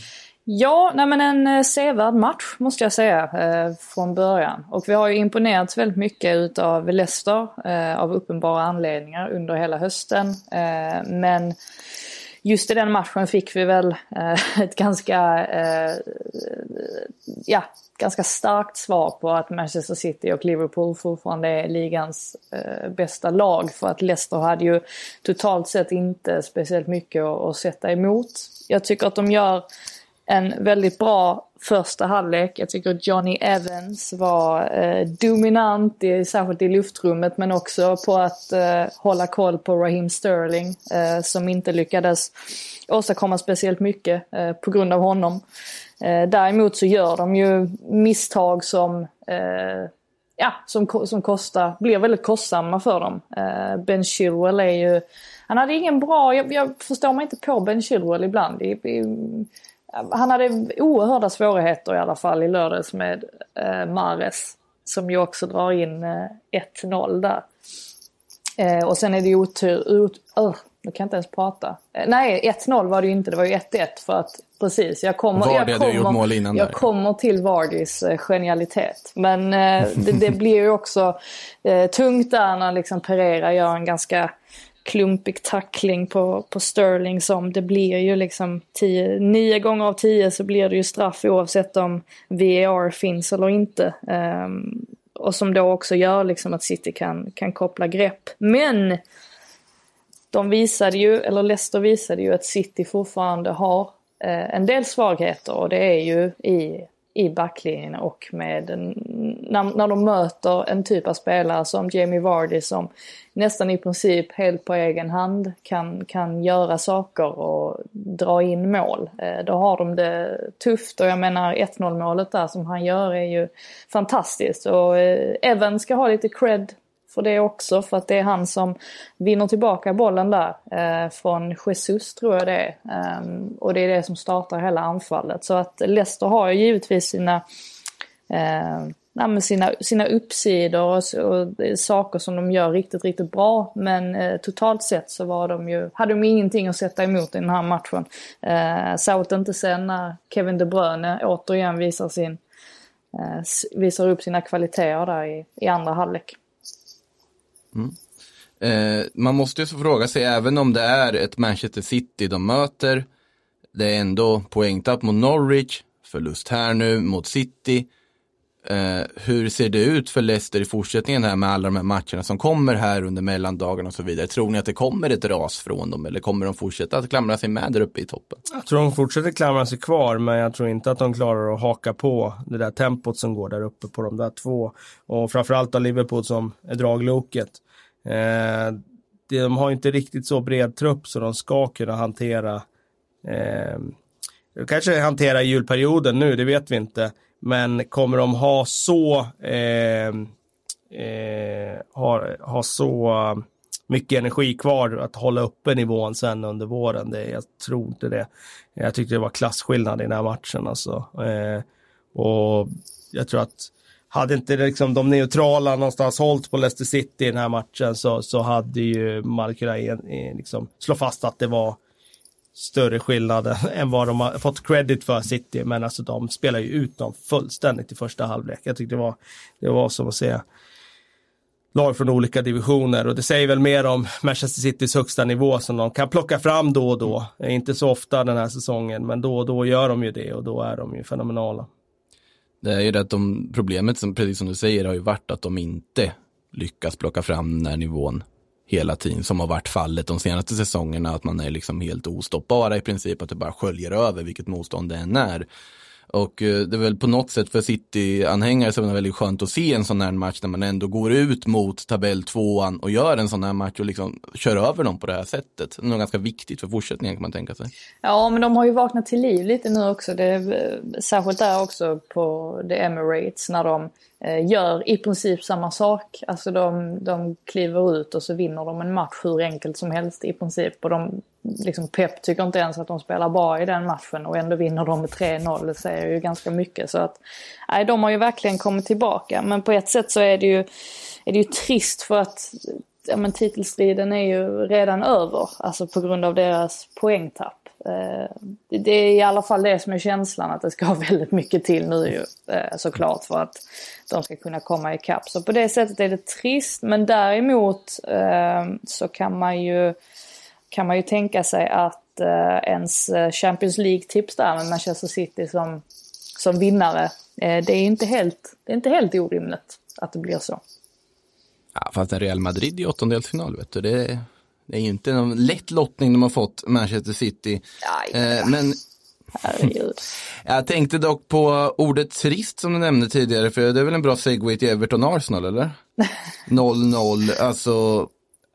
Ja, nej men en eh, sevärd match måste jag säga eh, från början. Och vi har ju imponerats väldigt mycket utav Leicester eh, av uppenbara anledningar under hela hösten. Eh, men just i den matchen fick vi väl eh, ett ganska, eh, ja, ganska starkt svar på att Manchester City och Liverpool fortfarande är ligans eh, bästa lag. För att Leicester hade ju totalt sett inte speciellt mycket att sätta emot. Jag tycker att de gör en väldigt bra första halvlek. Jag tycker att Johnny Evans var eh, dominant, i, särskilt i luftrummet, men också på att eh, hålla koll på Raheem Sterling eh, som inte lyckades åstadkomma speciellt mycket eh, på grund av honom. Eh, däremot så gör de ju misstag som eh, ja, som, som kostar, blir väldigt kostsamma för dem. Eh, ben Chilwell är ju, han hade ingen bra, jag, jag förstår mig inte på Ben Chilwell ibland. I, i, han hade oerhörda svårigheter i alla fall i lördags med eh, Mares. Som ju också drar in eh, 1-0 där. Eh, och sen är det otur, ut, uh, nu kan jag inte ens prata. Eh, nej, 1-0 var det ju inte, det var ju 1-1 för att precis, jag kommer, Vardy jag gjort mål kommer, innan jag där. kommer till Vardys eh, genialitet. Men eh, det, det blir ju också eh, tungt där när liksom Pereira gör en ganska klumpig tackling på, på Sterling som det blir ju liksom tio, nio gånger av tio så blir det ju straff oavsett om VAR finns eller inte. Um, och som då också gör liksom att City kan, kan koppla grepp. Men de visade ju, eller Leicester visade ju att City fortfarande har eh, en del svagheter och det är ju i, i backlinjen och med när, när de möter en typ av spelare som Jamie Vardy som nästan i princip helt på egen hand kan, kan göra saker och dra in mål. Eh, då har de det tufft och jag menar 1-0 målet där som han gör är ju fantastiskt och eh, Evan ska ha lite cred för det också för att det är han som vinner tillbaka bollen där eh, från Jesus tror jag det är. Ehm, och det är det som startar hela anfallet. Så att Leicester har ju givetvis sina eh, nej, men sina, sina uppsidor och, och saker som de gör riktigt, riktigt bra. Men eh, totalt sett så var de ju, hade de ingenting att sätta emot i den här matchen. Eh, särskilt inte sen när Kevin De Bruyne återigen visar, sin, eh, visar upp sina kvaliteter där i, i andra halvlek. Mm. Eh, man måste ju så fråga sig, även om det är ett Manchester City de möter, det är ändå poängtapp mot Norwich, förlust här nu mot City. Eh, hur ser det ut för Leicester i fortsättningen här med alla de här matcherna som kommer här under mellandagarna och så vidare? Tror ni att det kommer ett ras från dem eller kommer de fortsätta att klamra sig med där uppe i toppen? Jag tror de fortsätter klamra sig kvar, men jag tror inte att de klarar att haka på det där tempot som går där uppe på de där två. Och framförallt av Liverpool som är dragloket. Eh, de har inte riktigt så bred trupp så de ska kunna hantera eh, kanske hantera julperioden nu, det vet vi inte. Men kommer de ha så eh, eh, ha, ha så eh, mycket energi kvar att hålla uppe nivån sen under våren? Det, jag tror inte det. Jag tyckte det var klasskillnad i den här matchen alltså. Eh, och jag tror att hade inte liksom de neutrala någonstans hållit på Leicester City i den här matchen så, så hade ju man eh, liksom slå fast att det var större skillnad än vad de har fått credit för City. Men alltså de spelar ju ut dem fullständigt i första halvlek. Jag tyckte det var, det var som att se lag från olika divisioner och det säger väl mer om Manchester Citys högsta nivå som de kan plocka fram då och då. Inte så ofta den här säsongen, men då och då gör de ju det och då är de ju fenomenala. Det är ju det att de, problemet, som, precis som du säger, har ju varit att de inte lyckas plocka fram den här nivån hela tiden, som har varit fallet de senaste säsongerna, att man är liksom helt ostoppbara i princip, att det bara sköljer över vilket motstånd det än är. Och eh, det är väl på något sätt för City-anhängare så är det väldigt skönt att se en sån här match när man ändå går ut mot tabell tvåan och gör en sån här match och liksom kör över dem på det här sättet. Det är nog ganska viktigt för fortsättningen kan man tänka sig. Ja, men de har ju vaknat till liv lite nu också. Det är, eh, särskilt där också på The Emirates när de eh, gör i princip samma sak. Alltså de, de kliver ut och så vinner de en match hur enkelt som helst i princip. Och de, liksom Pep tycker inte ens att de spelar bra i den matchen och ändå vinner de med 3-0. Det säger ju ganska mycket. Så att, nej, de har ju verkligen kommit tillbaka. Men på ett sätt så är det ju, är det ju trist för att ja, men titelstriden är ju redan över. Alltså på grund av deras poängtapp. Eh, det är i alla fall det som är känslan att det ska ha väldigt mycket till nu ju eh, såklart för att de ska kunna komma ikapp. Så på det sättet är det trist men däremot eh, så kan man ju, kan man ju tänka sig att ens Champions League-tips där med Manchester City som, som vinnare, det är inte helt, det är inte helt orimligt att det blir så. Ja, fast Real Madrid i åttondelsfinal, vet du, det, det är ju inte någon lätt lottning de har fått, Manchester City. Ja. Eh, men Herregud. jag tänkte dock på ordet trist som du nämnde tidigare, för det är väl en bra segway till Everton Arsenal, eller? 0-0, alltså,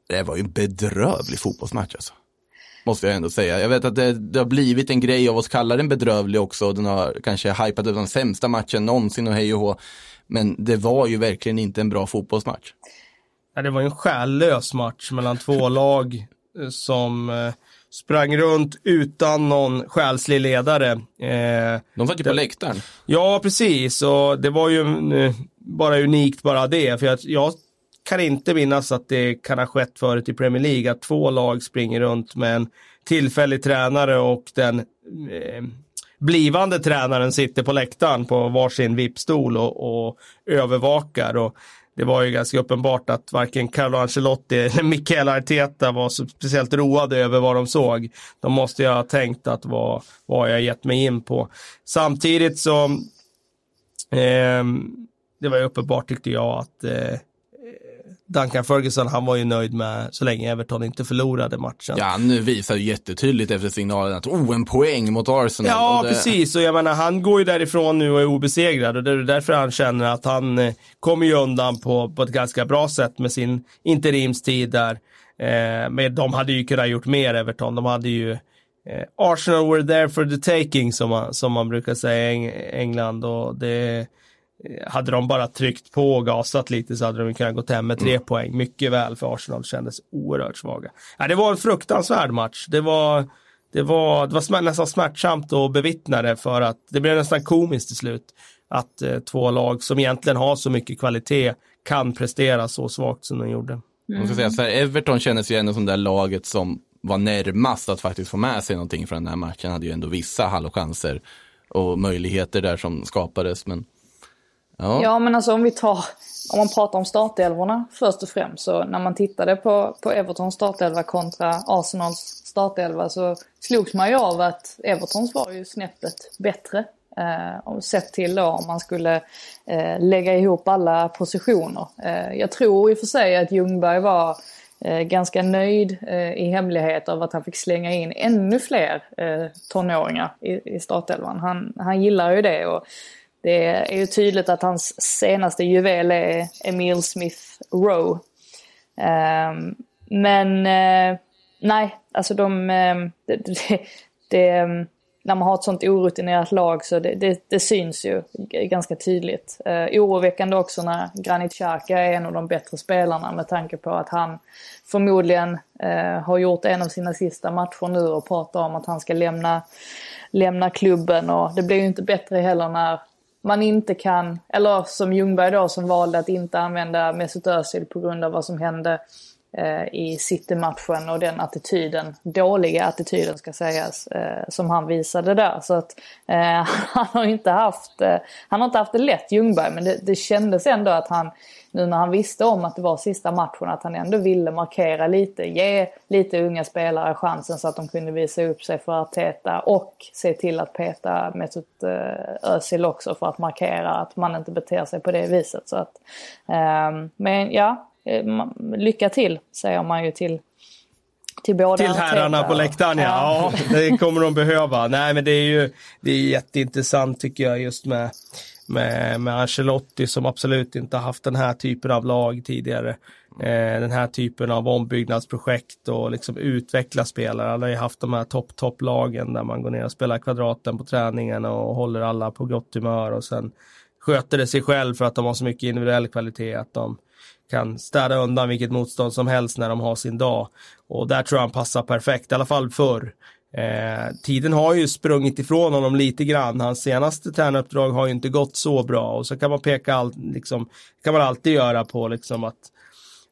det var ju en bedrövlig fotbollsmatch alltså. Måste jag ändå säga. Jag vet att det, det har blivit en grej av att kalla den bedrövlig också. Den har kanske hypat ut den sämsta matchen någonsin och hej och hå. Men det var ju verkligen inte en bra fotbollsmatch. Ja, det var ju en själlös match mellan två lag eh, som eh, sprang runt utan någon själslig ledare. Eh, De satt ju på läktaren. Ja, precis. Och det var ju eh, bara unikt bara det. För jag, jag kan inte minnas att det kan ha skett förut i Premier League att två lag springer runt med en tillfällig tränare och den eh, blivande tränaren sitter på läktaren på varsin vippstol och, och övervakar. Och det var ju ganska uppenbart att varken Carlo Ancelotti eller Mikael Arteta var så speciellt roade över vad de såg. De måste ju ha tänkt att vad, vad jag gett mig in på. Samtidigt så eh, det var ju uppenbart tyckte jag att eh, Duncan Ferguson, han var ju nöjd med så länge Everton inte förlorade matchen. Ja, nu visar ju jättetydligt efter signalen att oh, en poäng mot Arsenal. Ja, det... precis. Och jag menar, han går ju därifrån nu och är obesegrad och det är därför han känner att han eh, kommer ju undan på, på ett ganska bra sätt med sin interimstid där. Eh, men de hade ju kunnat gjort mer, Everton. De hade ju eh, Arsenal were there for the taking, som man, som man brukar säga i England. Och det hade de bara tryckt på och gasat lite så hade de kunnat gå hem med tre mm. poäng. Mycket väl för Arsenal kändes oerhört svaga. Ja, det var en fruktansvärd match. Det var, det var, det var nästan smärtsamt att bevittna det för att det blev nästan komiskt till slut. Att eh, två lag som egentligen har så mycket kvalitet kan prestera så svagt som de gjorde. Mm. ska säga, så här, Everton kändes ju ändå som det laget som var närmast att faktiskt få med sig någonting från den här matchen. Hade ju ändå vissa halvchanser och möjligheter där som skapades. Men Ja. ja men alltså om vi tar, om man pratar om startelvorna först och främst så när man tittade på, på Evertons startelva kontra Arsenals startelva så slogs man ju av att Evertons var ju snäppet bättre. Eh, sett till då om man skulle eh, lägga ihop alla positioner. Eh, jag tror i och för sig att Ljungberg var eh, ganska nöjd eh, i hemlighet av att han fick slänga in ännu fler eh, tonåringar i, i startelvan. Han, han gillar ju det och det är ju tydligt att hans senaste juvel är Emil Smith Rowe. Um, men uh, nej, alltså de... Um, det, det, det, um, när man har ett sånt orutinerat lag så det, det, det syns ju ganska tydligt. Uh, oroväckande också när Granit Xhaka är en av de bättre spelarna med tanke på att han förmodligen uh, har gjort en av sina sista matcher nu och pratar om att han ska lämna, lämna klubben och det blir ju inte bättre heller när man inte kan, eller som Ljungberg då som valde att inte använda Mesut Özil på grund av vad som hände. Eh, i City-matchen och den attityden, dåliga attityden ska sägas, eh, som han visade där. Så att eh, han har inte haft, eh, han har inte haft det lätt Ljungberg men det, det kändes ändå att han nu när han visste om att det var sista matchen att han ändå ville markera lite, ge lite unga spelare chansen så att de kunde visa upp sig för Arteta och se till att peta Mesut eh, Özil också för att markera att man inte beter sig på det viset. Så att, ehm, men ja, lycka till säger man ju till till båda Till herrarna på läktaren, ja. ja. Det kommer de behöva. Nej, men det är ju det är jätteintressant tycker jag just med med, med Ancelotti som absolut inte haft den här typen av lag tidigare. Eh, den här typen av ombyggnadsprojekt och liksom utveckla spelare. Alla har ju haft de här topp, topplagen där man går ner och spelar kvadraten på träningen och håller alla på gott humör och sen sköter det sig själv för att de har så mycket individuell kvalitet att de kan städa undan vilket motstånd som helst när de har sin dag. Och där tror jag han passar perfekt, i alla fall förr. Eh, tiden har ju sprungit ifrån honom lite grann. Hans senaste tränaruppdrag har ju inte gått så bra och så kan man peka allt, liksom, kan man alltid göra på liksom att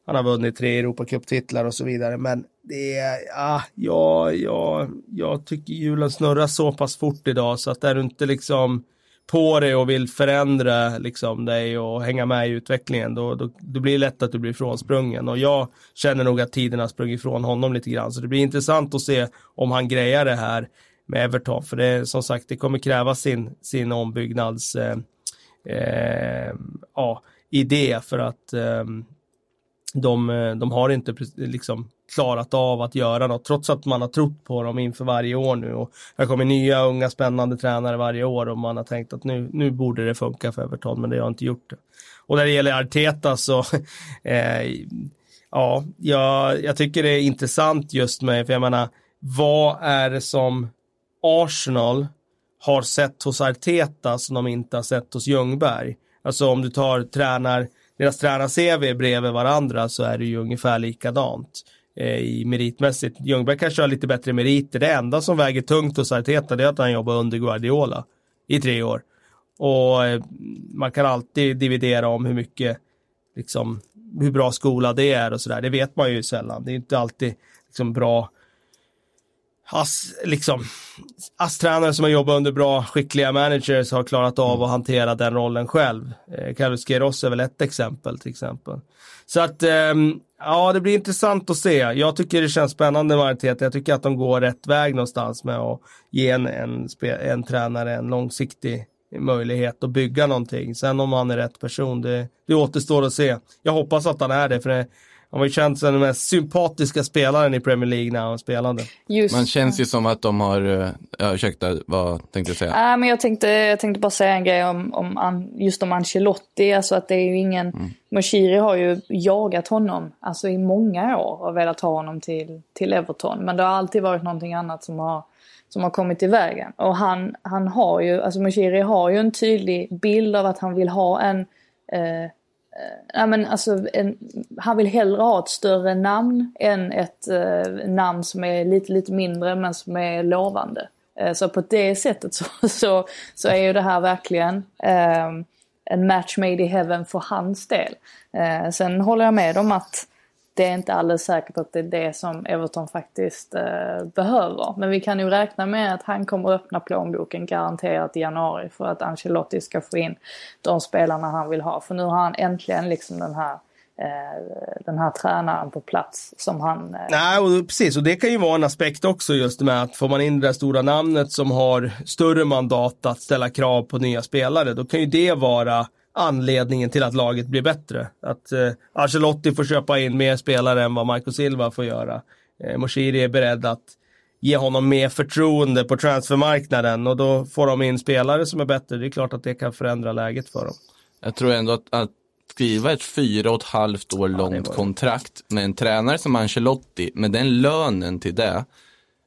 han har vunnit tre Europacup-titlar och så vidare. Men det är, ah, ja, ja, jag tycker hjulen snurrar så pass fort idag så att är du inte liksom på dig och vill förändra liksom, dig och hänga med i utvecklingen, då, då, då blir det lätt att du blir frånsprungen. Och jag känner nog att tiden har sprungit ifrån honom lite grann. Så det blir intressant att se om han grejar det här med Everton. För det som sagt, det kommer kräva sin, sin ombyggnads eh, eh, ja, idé för att eh, de, eh, de har inte liksom klarat av att göra något trots att man har trott på dem inför varje år nu och det kommer nya unga spännande tränare varje år och man har tänkt att nu, nu borde det funka för Everton men det har inte gjort det. Och när det gäller Arteta så eh, ja, jag, jag tycker det är intressant just med, för jag menar vad är det som Arsenal har sett hos Arteta som de inte har sett hos Ljungberg? Alltså om du tar tränar, deras tränar-CV bredvid varandra så är det ju ungefär likadant eh, i meritmässigt. Ljungberg kanske har lite bättre meriter. Det enda som väger tungt hos Arteta det är att han jobbar under Guardiola i tre år. Och eh, man kan alltid dividera om hur mycket, liksom, hur bra skola det är och sådär. Det vet man ju sällan. Det är inte alltid liksom, bra Ass, liksom, ASS-tränare som har jobbat under bra, skickliga managers har klarat av att hantera den rollen själv. Eh, Carlos Queiroz är väl ett exempel till exempel. Så att, eh, ja det blir intressant att se. Jag tycker det känns spännande med Arteta. Jag tycker att de går rätt väg någonstans med att ge en, en, en tränare en långsiktig möjlighet att bygga någonting. Sen om han är rätt person, det, det återstår att se. Jag hoppas att han är det, för det, han var ju känd som den mest sympatiska spelaren i Premier League när han spelade. Just, Man känns ju som att de har, eh, ja, ursäkta, vad tänkte du säga? Äh, men jag, tänkte, jag tänkte bara säga en grej om, om just om Ancelotti, alltså att det är ju ingen, mm. Moshiri har ju jagat honom, alltså i många år och velat ha honom till, till Everton. Men det har alltid varit någonting annat som har, som har kommit i vägen. Och han, han har ju, alltså Moshiri har ju en tydlig bild av att han vill ha en eh, ja, men alltså, en, han vill hellre ha ett större namn än ett eh, namn som är lite, lite mindre men som är lovande. Eh, så på det sättet så, så, så, är ju det här verkligen eh, en match made i heaven för hans del. Eh, sen håller jag med om att det är inte alldeles säkert att det är det som Everton faktiskt eh, behöver. Men vi kan ju räkna med att han kommer öppna plånboken garanterat i januari för att Ancelotti ska få in de spelarna han vill ha. För nu har han äntligen liksom den här eh, den här tränaren på plats som han... Eh, Nej, och precis. Och det kan ju vara en aspekt också just med att får man in det där stora namnet som har större mandat att ställa krav på nya spelare, då kan ju det vara anledningen till att laget blir bättre. Att eh, Ancelotti får köpa in mer spelare än vad Marco Silva får göra. Eh, Moshiri är beredd att ge honom mer förtroende på transfermarknaden och då får de in spelare som är bättre. Det är klart att det kan förändra läget för dem. Jag tror ändå att, att skriva ett fyra och ett halvt år ja, långt kontrakt med en tränare som Ancelotti, med den lönen till det,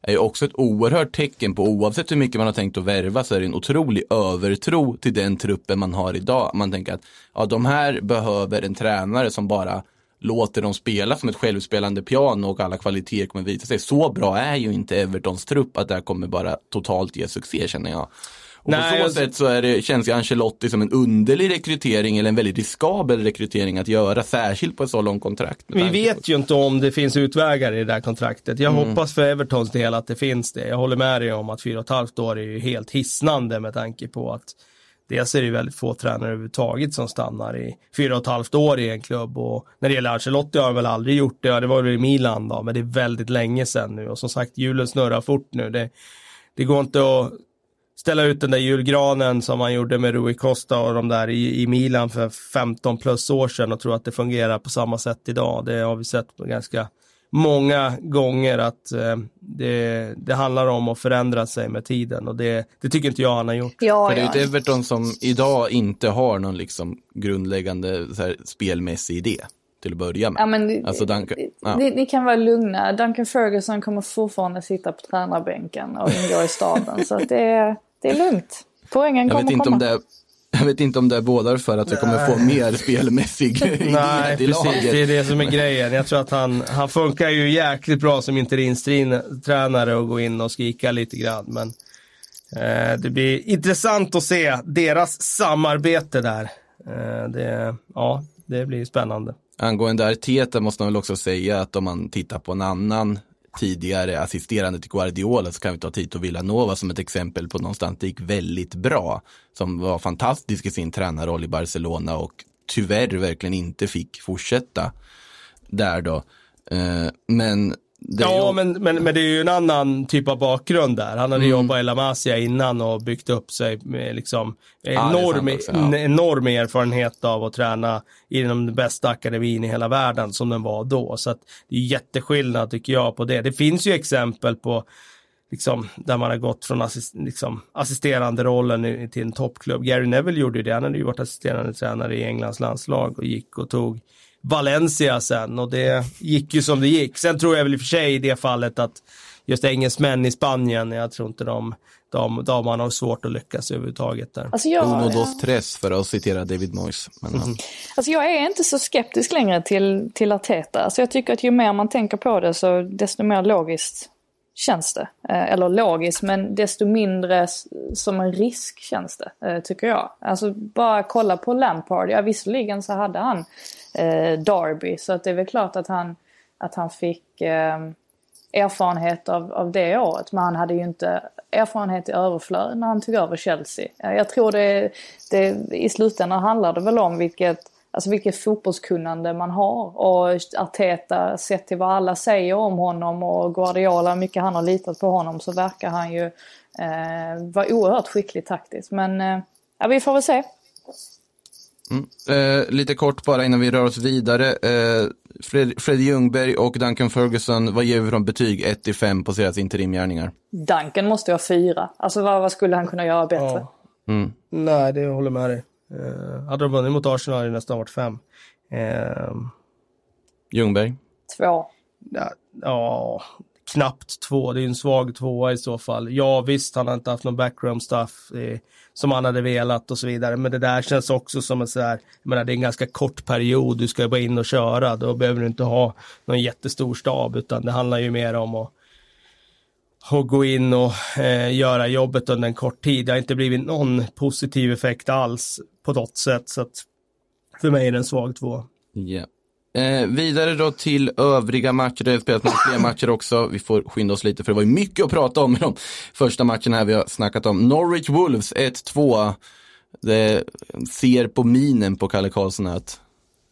är ju också ett oerhört tecken på, oavsett hur mycket man har tänkt att värva, så är det en otrolig övertro till den truppen man har idag. Man tänker att ja, de här behöver en tränare som bara låter dem spela som ett självspelande piano och alla kvaliteter kommer visa sig. Så bra är ju inte Evertons trupp att det här kommer bara totalt ge succé känner jag. Och Nej, på så sätt så är det, känns ju Ancelotti som en underlig rekrytering eller en väldigt riskabel rekrytering att göra, särskilt på ett så långt kontrakt. Vi vet ju inte om det finns utvägar i det där kontraktet. Jag mm. hoppas för Evertons del att det finns det. Jag håller med dig om att fyra och ett halvt år är ju helt hisnande med tanke på att Dels är det väldigt få tränare överhuvudtaget som stannar i fyra och ett halvt år i en klubb och när det gäller Ancelotti har han väl aldrig gjort det, ja, det var väl i Milan då, men det är väldigt länge sedan nu och som sagt hjulen snurrar fort nu. Det, det går inte att ställa ut den där julgranen som man gjorde med Rui Costa och de där i, i Milan för 15 plus år sedan och tro att det fungerar på samma sätt idag. Det har vi sett ganska många gånger att eh, det, det, handlar om att förändra sig med tiden och det, det tycker inte jag han har gjort. Ja, För det är ett Everton som idag inte har någon liksom grundläggande så här, spelmässig idé till att börja med. Ja, men, alltså Duncan, ja. ni, ni, kan vara lugna, Duncan Ferguson kommer fortfarande sitta på tränarbänken och ingå i staben så det är det är lugnt. Poängen jag kommer vet inte komma. Om det, jag vet inte om det är bådar för att vi kommer få mer spelmässig Nej, precis. Det är det som är grejen. Jag tror att han, han funkar ju jäkligt bra som interimstränare och gå in och skrika lite grann. Men eh, det blir intressant att se deras samarbete där. Eh, det, ja, det blir spännande. Angående Arteta måste man väl också säga att om man tittar på en annan tidigare assisterande till Guardiola så kan vi ta Tito Villanova som ett exempel på någonstans det gick väldigt bra. Som var fantastisk i sin tränarroll i Barcelona och tyvärr verkligen inte fick fortsätta där då. Eh, men ja, ju... men, men, men det är ju en annan typ av bakgrund där. Han hade mm. jobbat i La Masia innan och byggt upp sig med liksom enorm, ja, också, ja. enorm erfarenhet av att träna inom den bästa akademin i hela världen som den var då. Så att det är jätteskillnad tycker jag på det. Det finns ju exempel på liksom, där man har gått från assist, liksom, assisterande rollen till en toppklubb. Gary Neville gjorde ju det. Han hade ju varit assisterande tränare i Englands landslag och gick och tog Valencia sen och det gick ju som det gick. Sen tror jag väl i och för sig i det fallet att just engelsmän i Spanien, jag tror inte de, de, de har svårt att lyckas överhuvudtaget där. Alltså jag, Uno dos tres för att citera David Moyes. Men, ja. Alltså jag är inte så skeptisk längre till, till Arteta. Alltså jag tycker att ju mer man tänker på det så desto mer logiskt känns det. Eh, eller logiskt, men desto mindre som en risk känns det, eh, tycker jag. Alltså bara kolla på Lampard. Ja visserligen så hade han Eh, Derby, så att det är väl klart att han, att han fick eh, erfarenhet av, av det året. Men han hade ju inte erfarenhet i överflöd när han tog över Chelsea. Eh, jag tror det, det i slutändan handlar det väl om vilket Alltså vilket fotbollskunnande man har. Och Arteta, sett till vad alla säger om honom och Guardiola, mycket han har litat på honom, så verkar han ju eh, vara oerhört skicklig taktiskt. Men eh, ja, vi får väl se. Mm. Eh, lite kort bara innan vi rör oss vidare. Eh, Fred, Fred Ljungberg och Duncan Ferguson, vad ger vi från betyg 1 5 på deras interimgärningar? Duncan måste ju ha fyra. Alltså vad, vad, skulle han kunna göra bättre? Ja. Mm. Nej, det håller med dig. Uh, hade de vunnit mot Arsenal hade det nästan varit fem. Uh, Ljungberg? Två. Ja, ja, knappt två. Det är en svag tvåa i så fall. Ja, visst, han har inte haft någon backroom stuff eh, som han hade velat och så vidare. Men det där känns också som en så här, jag menar, det är en ganska kort period. Du ska bara in och köra. Då behöver du inte ha någon jättestor stab, utan det handlar ju mer om att och gå in och eh, göra jobbet under en kort tid. Det har inte blivit någon positiv effekt alls på något sätt. Så att för mig är det en svag två. Yeah. Eh, vidare då till övriga matcher. Det har spelat fler matcher också. Vi får skynda oss lite för det var ju mycket att prata om i de första matcherna här vi har snackat om. Norwich Wolves 1-2. Det ser på minen på Kalle Karlsson att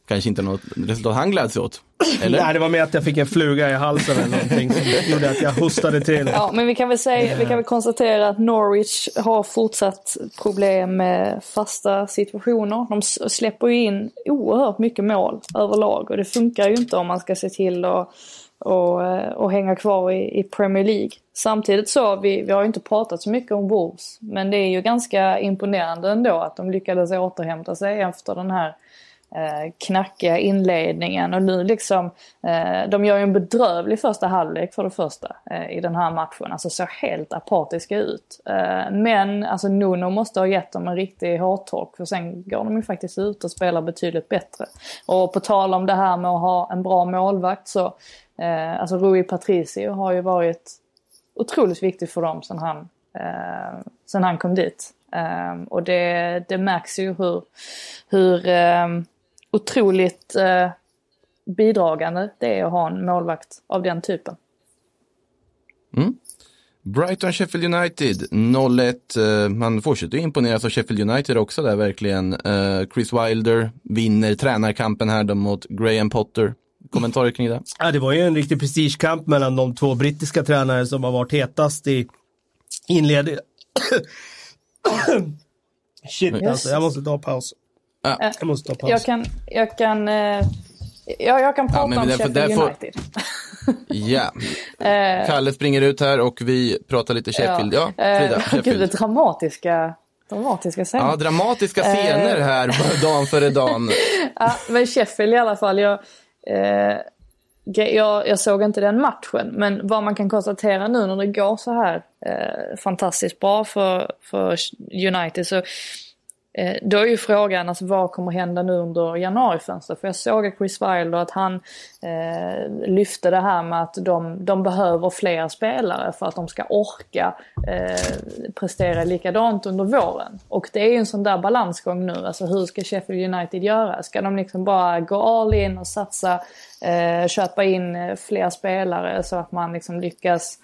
kanske inte något resultat han gläds åt. Eller? Nej, det var mer att jag fick en fluga i halsen eller någonting som gjorde att jag hostade till. Ja, men vi kan väl säga, vi kan väl konstatera att Norwich har fortsatt problem med fasta situationer. De släpper ju in oerhört mycket mål överlag och det funkar ju inte om man ska se till att och, eh, och hänga kvar i, i, Premier League. Samtidigt så, vi, vi har ju inte pratat så mycket om Wolves, men det är ju ganska imponerande ändå att de lyckades återhämta sig efter den här eh, Eh, knackiga inledningen och nu liksom, eh, de gör ju en bedrövlig första halvlek för det första eh, i den här matchen. Alltså ser helt apatiska ut. Men alltså Nuno måste ha gett dem en riktig hårtork för sen går de ju faktiskt ut och spelar betydligt bättre. Och på tal om det här med att ha en bra målvakt så, alltså Rui Patricio har ju varit otroligt viktig för dem sen han, sen han kom dit. Um, och det, det märks ju hur, hur um, otroligt eh, bidragande det är att ha en målvakt av den typen. Mm. Brighton Sheffield United 0-1. Eh, man fortsätter imponeras av Sheffield United också där verkligen. Eh, Chris Wilder vinner tränarkampen här mot Graham Potter. Kommentarer kring det? Ja, det var ju en riktig prestigekamp mellan de två brittiska tränare som har varit hetast i inledningen. Shit yes. alltså, jag måste ta paus. Eh, jag måste ta paus. Jag kan, jag kan, ja, jag kan prata ja, om Sheffield därför, United. ja. Eh, Kalle springer ut här och vi pratar lite Sheffield. Ja, ja Frida, Sheffield. Gud, dramatiska, dramatiska scener. Ja, dramatiska scener här dagen före dagen. ja, men Sheffield i alla fall. Jag, eh, jag, jag, såg inte den matchen, men vad man kan konstatera nu när det går så här eh, fantastiskt bra för, för United så Eh, då är ju frågan alltså, vad kommer hända nu under januarifönstret? För jag såg att Chris Wilder att han eh, lyfte det här med att de, de behöver fler spelare för att de ska orka eh, prestera likadant under våren. Och det är ju en sån där balansgång nu. Alltså hur ska Sheffield United göra? Ska de liksom bara gå all in och satsa, eh, köpa in eh, fler spelare så att man liksom lyckas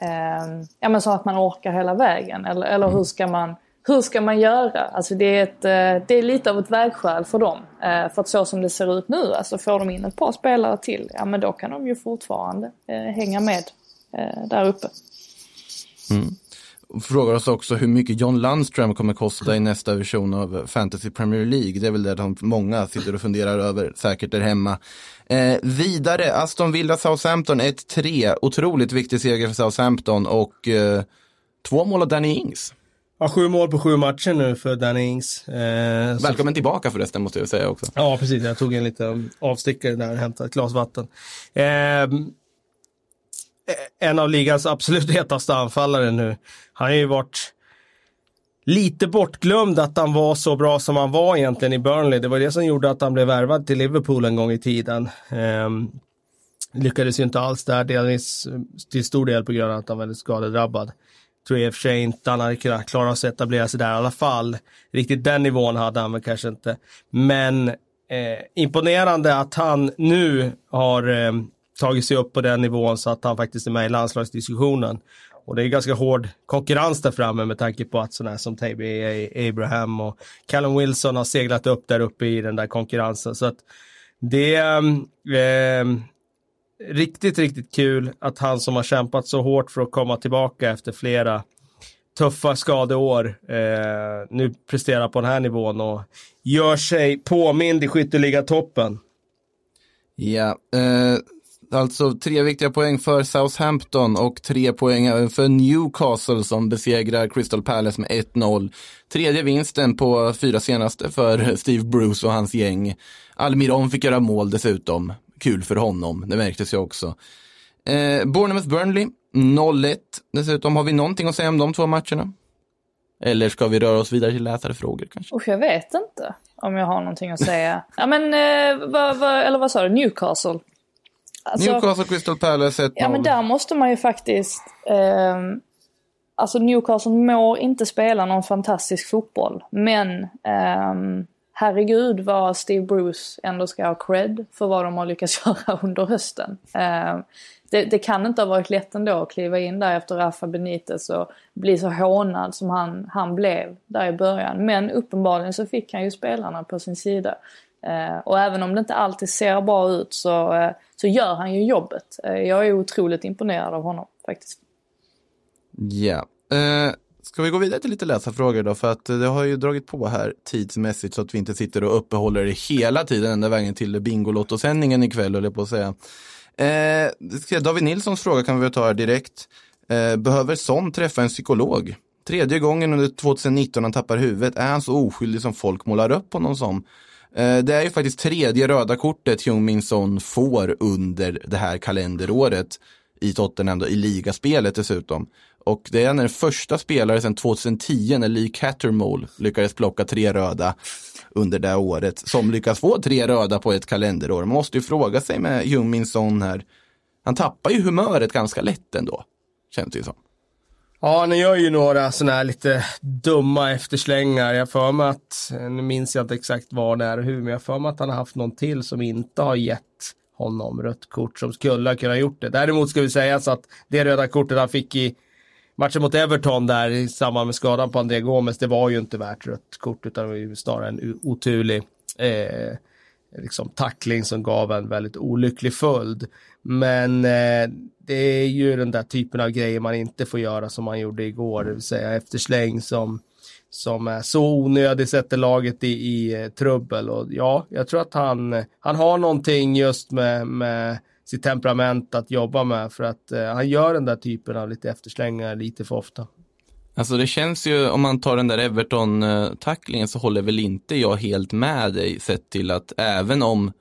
eh, ja men så att man orkar hela vägen? Eller, eller hur ska man hur ska man göra? Alltså det är, ett, eh, det är lite av ett vägskäl för dem. Eh, för att så som det ser ut nu, alltså får de in ett par spelare till, ja men då kan de ju fortfarande eh, hänga med där uppe. Mm. Frågar oss också hur mycket John Landström kommer kosta i nästa version av Fantasy Premier League. Det är väl det som många sitter och funderar över, säkert där hemma. Eh, vidare, Aston Villa Southampton 1-3. Otroligt viktig seger för Southampton och eh, två mål av Danny Ings. Ja, sju mål på sju matcher nu för Danny Ings. Eh, Välkommen så... tillbaka förresten måste jag säga också. Ja, precis. Jag tog en liten avstickare där och hämtade ett glas vatten. Eh, en av ligans absolut hetaste anfallare nu. Han har ju varit lite bortglömd att han var så bra som han var egentligen i Burnley. Det var det som gjorde att han blev värvad till Liverpool en gång i tiden. Um, lyckades ju inte alls där, delvis till stor del på grund av att han var väldigt skadedrabbad. Tror jag i och för sig inte han hade kunnat klara att etablera sig där i alla fall. Riktigt den nivån hade han väl kanske inte. Men eh, imponerande att han nu har eh, tagit sig upp på den nivån så att han faktiskt är med i landslagsdiskussionen. Och det är ganska hård konkurrens där framme med tanke på att sådana som Taby Abraham och Callum Wilson har seglat upp där uppe i den där konkurrensen. Så att det eh, riktigt, riktigt kul att han som har kämpat så hårt för att komma tillbaka efter flera tuffa skadeår eh, nu presterar på den här nivån och gör sig påmind i skytteliga toppen. Ja, eh, Alltså tre viktiga poäng för Southampton och tre poäng även för Newcastle som besegrar Crystal Palace med 1-0. Tredje vinsten på fyra senaste för Steve Bruce och hans gäng. Almiron fick göra mål dessutom. Kul för honom, det märktes ju också. Eh, Bournemouth Burnley 0-1. Dessutom har vi någonting att säga om de två matcherna. Eller ska vi röra oss vidare till läsarfrågor kanske? Usch, jag vet inte om jag har någonting att säga. ja men, eh, vad, vad, eller vad sa du, Newcastle? Alltså, Newcastle Crystal Palace 1-0. Ja men där måste man ju faktiskt... Eh, alltså Newcastle mår inte spela någon fantastisk fotboll. Men eh, herregud vad Steve Bruce ändå ska ha cred för vad de har lyckats göra under hösten. Eh, det, det, kan inte ha varit lätt ändå att kliva in där efter Rafa Benitez och bli så hånad som han, han blev där i början. Men uppenbarligen så fick han ju spelarna på sin sida. Eh, och även om det inte alltid ser bra ut så, eh, så gör han ju jobbet. Eh, jag är otroligt imponerad av honom faktiskt. Ja. Eh, ska vi gå vidare till lite läsarfrågor då? För att eh, det har ju dragit på här tidsmässigt så att vi inte sitter och uppehåller det hela tiden ända vägen till Bingolotto-sändningen ikväll, höll jag på att säga. Eh, David Nilssons fråga kan vi ta här direkt. Eh, behöver Son träffa en psykolog? Tredje gången under 2019 han tappar huvudet. Är han så oskyldig som folk målar upp honom som? Eh, det är ju faktiskt tredje röda kortet Jung Min Son får under det här kalenderåret i Tottenham, då, i ligaspelet dessutom. Och det är den första spelare sedan 2010 när Lee Cattermole lyckades plocka tre röda under det året som lyckas få tre röda på ett kalenderår. Man måste ju fråga sig med Jung Son här. Han tappar ju humöret ganska lätt ändå, känns det ju som. Ja, han gör ju några sådana här lite dumma efterslängar. Jag för mig att, nu minns jag inte exakt var det är och hur, men jag för mig att han har haft någon till som inte har gett honom rött kort som skulle ha kunnat gjort det. Däremot ska vi säga så att det röda kortet han fick i matchen mot Everton där i samband med skadan på André Gomes, det var ju inte värt rött kort utan det var ju snarare en oturlig eh, liksom tackling som gav en väldigt olycklig följd. Men eh, det är ju den där typen av grejer man inte får göra som man gjorde igår, det vill säga eftersläng som, som är så onödig, sätter laget i, i eh, trubbel. Och ja, jag tror att han, han har någonting just med, med sitt temperament att jobba med för att eh, han gör den där typen av lite efterslängar lite för ofta. Alltså det känns ju, om man tar den där Everton-tacklingen så håller väl inte jag helt med dig sett till att även om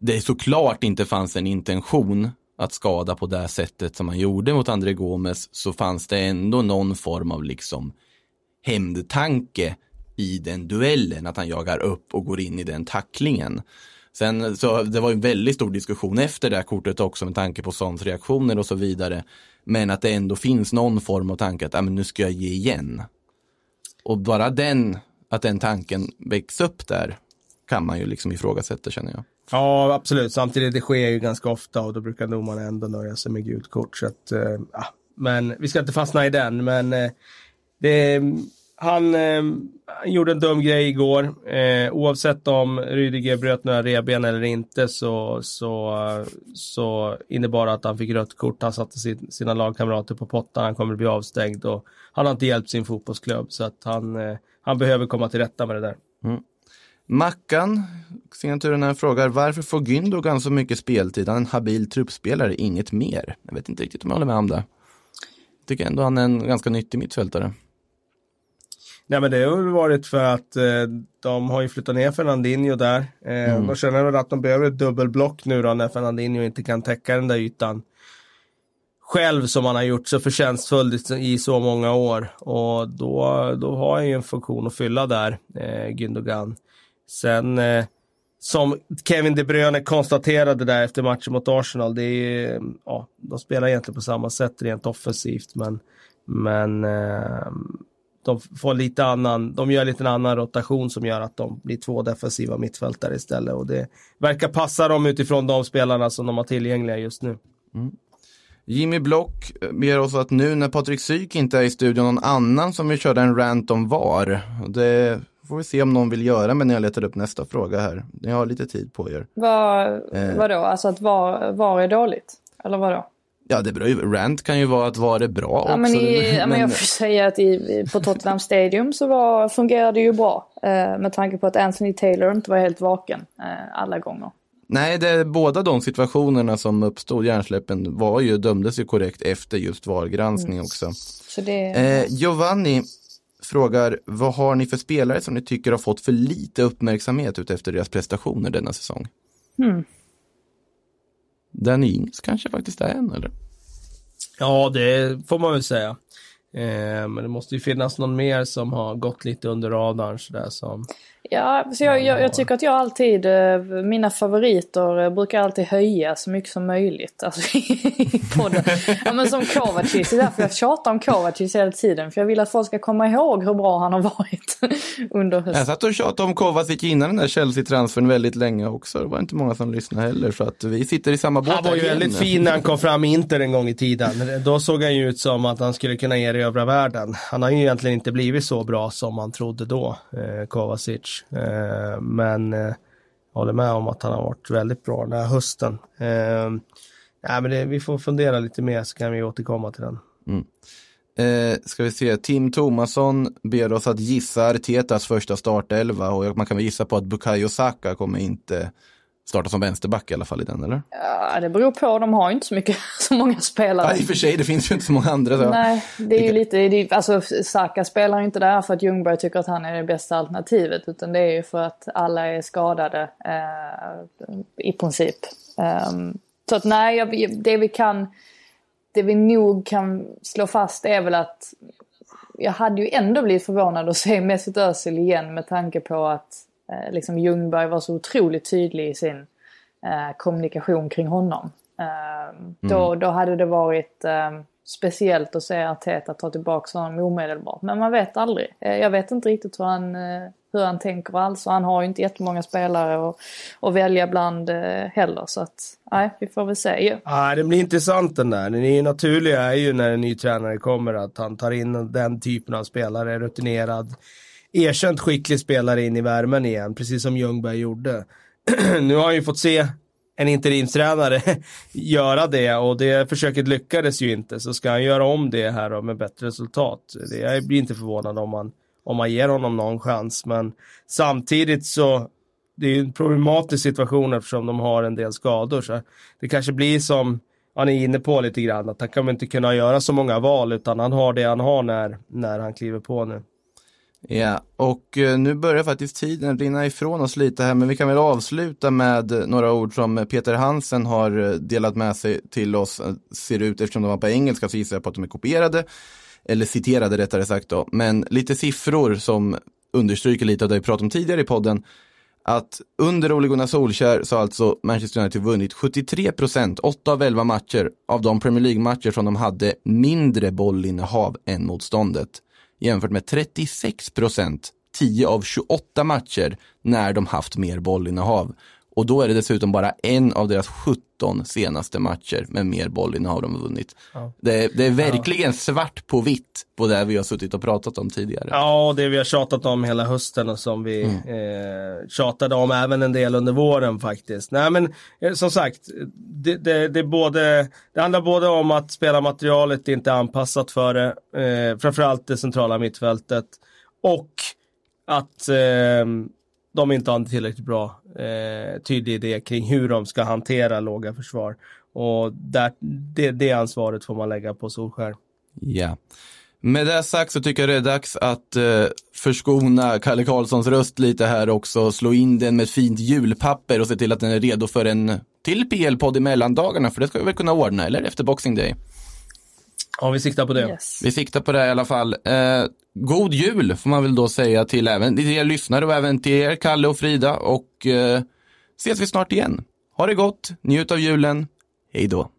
det såklart inte fanns en intention att skada på det sättet som han gjorde mot André Gomes så fanns det ändå någon form av liksom hämndtanke i den duellen, att han jagar upp och går in i den tacklingen. Sen så det var en väldigt stor diskussion efter det här kortet också med tanke på sånt reaktioner och så vidare. Men att det ändå finns någon form av tanke att ah, men nu ska jag ge igen. Och bara den, att den tanken väcks upp där kan man ju liksom ifrågasätta känner jag. Ja, absolut. Samtidigt, det sker ju ganska ofta och då brukar domarna ändå nöja sig med gult kort. Så att, eh. Men vi ska inte fastna i den. Men eh, det, han, eh, gjorde en dum grej igår. Eh, oavsett om Rydiger bröt några reben eller inte så, så, så innebar det att han fick rött kort. Han satte sin, sina lagkamrater på pottan. Han kommer att bli avstängd och han har inte hjälpt sin fotbollsklubb. Så att han, eh, han behöver komma till rätta med det där. Mm. Mackan, signaturen här, frågar varför får Gündogan så mycket speltid? Han är en habil truppspelare, inget mer. Jag vet inte riktigt om jag håller med om det. Jag tycker ändå han är en ganska nyttig mittfältare. Nej men det har väl varit för att eh, de har ju flyttat ner Fernandinho där. Eh, mm. De känner väl att de behöver ett dubbelblock nu då när Fernandinho inte kan täcka den där ytan. själv som han har gjort så förtjänstfullt i så många år. Och då, då har han ju en funktion att fylla där, eh, Gündogan. Sen eh, som Kevin De Bruyne konstaterade där efter matchen mot Arsenal, det är, ja, de spelar egentligen på samma sätt rent offensivt, men, men eh, de får lite annan, de gör lite annan rotation som gör att de blir två defensiva mittfältare istället och det verkar passa dem utifrån de spelarna som de har tillgängliga just nu. Mm. Jimmy Block ber oss att nu när Patrik Syk inte är i studion, någon annan som vill köra en rant om VAR. Det får vi se om någon vill göra men när jag letar upp nästa fråga här. Ni har lite tid på er. Vad, eh. Vadå, alltså att VAR, VAR är dåligt? Eller vadå? Ja, det beror ju, rant kan ju vara att VAR är bra ja, också. Men, i, men... men jag får säga att i, på Tottenham Stadium så var, fungerade det ju bra. Eh, med tanke på att Anthony Taylor inte var helt vaken eh, alla gånger. Nej, det, båda de situationerna som uppstod, hjärnsläppen, var ju, dömdes ju korrekt efter just VAR-granskning mm. också. Så det... eh, Giovanni frågar, vad har ni för spelare som ni tycker har fått för lite uppmärksamhet ut efter deras prestationer denna säsong? Mm. Danny Ings kanske faktiskt är en, eller? Ja, det får man väl säga. Eh, men det måste ju finnas någon mer som har gått lite under radarn sådär som... Ja, så jag, jag, jag, tycker att jag alltid, eh, mina favoriter eh, brukar alltid höja så mycket som möjligt. Alltså i podden. Ja men som Kovacic, det är därför jag tjatar om Kovacic hela tiden. För jag vill att folk ska komma ihåg hur bra han har varit under hösten. Jag satt och tjatade om Kovacic innan den där Chelsea-transfern väldigt länge också. Det var inte många som lyssnade heller. Så att vi sitter i samma båt Han var ju väldigt fin när han kom fram i Inter en gång i tiden. Då såg han ju ut som att han skulle kunna erövra världen. Han har ju egentligen inte blivit så bra som man trodde då, eh, Kovacic. Eh, men jag håller med om att han har varit väldigt bra den här hösten. Eh, nej, men det, vi får fundera lite mer så kan vi återkomma till den. Mm. Eh, ska vi se, Tim Thomasson ber oss att gissa Artetas första startelva och man kan väl gissa på att Bukayo Saka kommer inte starta som vänsterback i alla fall i den, eller? Ja, det beror på. De har ju inte så mycket, så många spelare. Ja, i och för sig, det finns ju inte så många andra. Så. Nej, det är ju lite, det, alltså Saka spelar ju inte där för att Ljungberg tycker att han är det bästa alternativet. Utan det är ju för att alla är skadade eh, i princip. Um, så att nej, det vi kan, det vi nog kan slå fast är väl att jag hade ju ändå blivit förvånad att se Mesut Özil igen med tanke på att eh, liksom Ljungberg var så otroligt tydlig i sin eh, kommunikation kring honom. Eh, mm. då, då hade det varit eh, speciellt att se Arteta ta tillbaka honom omedelbart. Men man vet aldrig. Eh, jag vet inte riktigt hur han, eh, hur han tänker alls. Och han har ju inte jättemånga spelare att, att välja bland heller. Så att, nej, vi får väl se. Ja, det blir intressant den där. Det naturliga är ju när en ny tränare kommer att han tar in den typen av spelare, rutinerad erkänt skicklig spelare in i värmen igen, precis som Ljungberg gjorde. nu har han ju fått se en interimstränare göra det och det försöket lyckades ju inte. Så ska han göra om det här då med bättre resultat. Det, jag blir inte förvånad om man, om man ger honom någon chans. Men samtidigt så det är ju en problematisk situation eftersom de har en del skador. Så det kanske blir som han är inne på lite grann, att han kommer inte kunna göra så många val utan han har det han har när, när han kliver på nu. Ja, och eh, nu börjar faktiskt tiden rinna ifrån oss lite här, men vi kan väl avsluta med några ord som Peter Hansen har eh, delat med sig till oss. Eh, ser ut, eftersom de var på engelska så gissar jag på att de är kopierade, eller citerade rättare sagt då. Men lite siffror som understryker lite av det vi pratade om tidigare i podden. Att under Ole Gunnar Solskär så har alltså Manchester United vunnit 73 procent, 8 av 11 matcher av de Premier League-matcher som de hade mindre bollinnehav än motståndet jämfört med 36 procent 10 av 28 matcher när de haft mer bollinnehav. Och då är det dessutom bara en av deras 17 senaste matcher med mer bollinnehav de har vunnit. Ja. Det, det, är verkligen ja. svart på vitt på det vi har suttit och pratat om tidigare. Ja, det vi har tjatat om hela hösten och som vi mm. eh, tjatade om även en del under våren faktiskt. Nej men eh, som sagt, det, det, det, både, det handlar både om att spelarmaterialet inte är anpassat för det, eh, framförallt det centrala mittfältet, och att eh, de inte har en tillräckligt bra eh, tydlig idé kring hur de ska hantera låga försvar. Och där, det, det ansvaret får man lägga på Solskär. Ja. Med det sagt så tycker jag det är dags att eh, förskona Kalle Karlssons röst lite här också, slå in den med ett fint julpapper och se till att den är redo för en till PL-podd i mellandagarna, för det ska vi väl kunna ordna, eller efter Boxing Day? Ja, vi siktar på det. Yes. Vi siktar på det i alla fall. Eh, god jul får man väl då säga till även till er lyssnare och även till er, Kalle och Frida. Och eh, ses vi snart igen. Ha det gott, njut av julen. Hej då.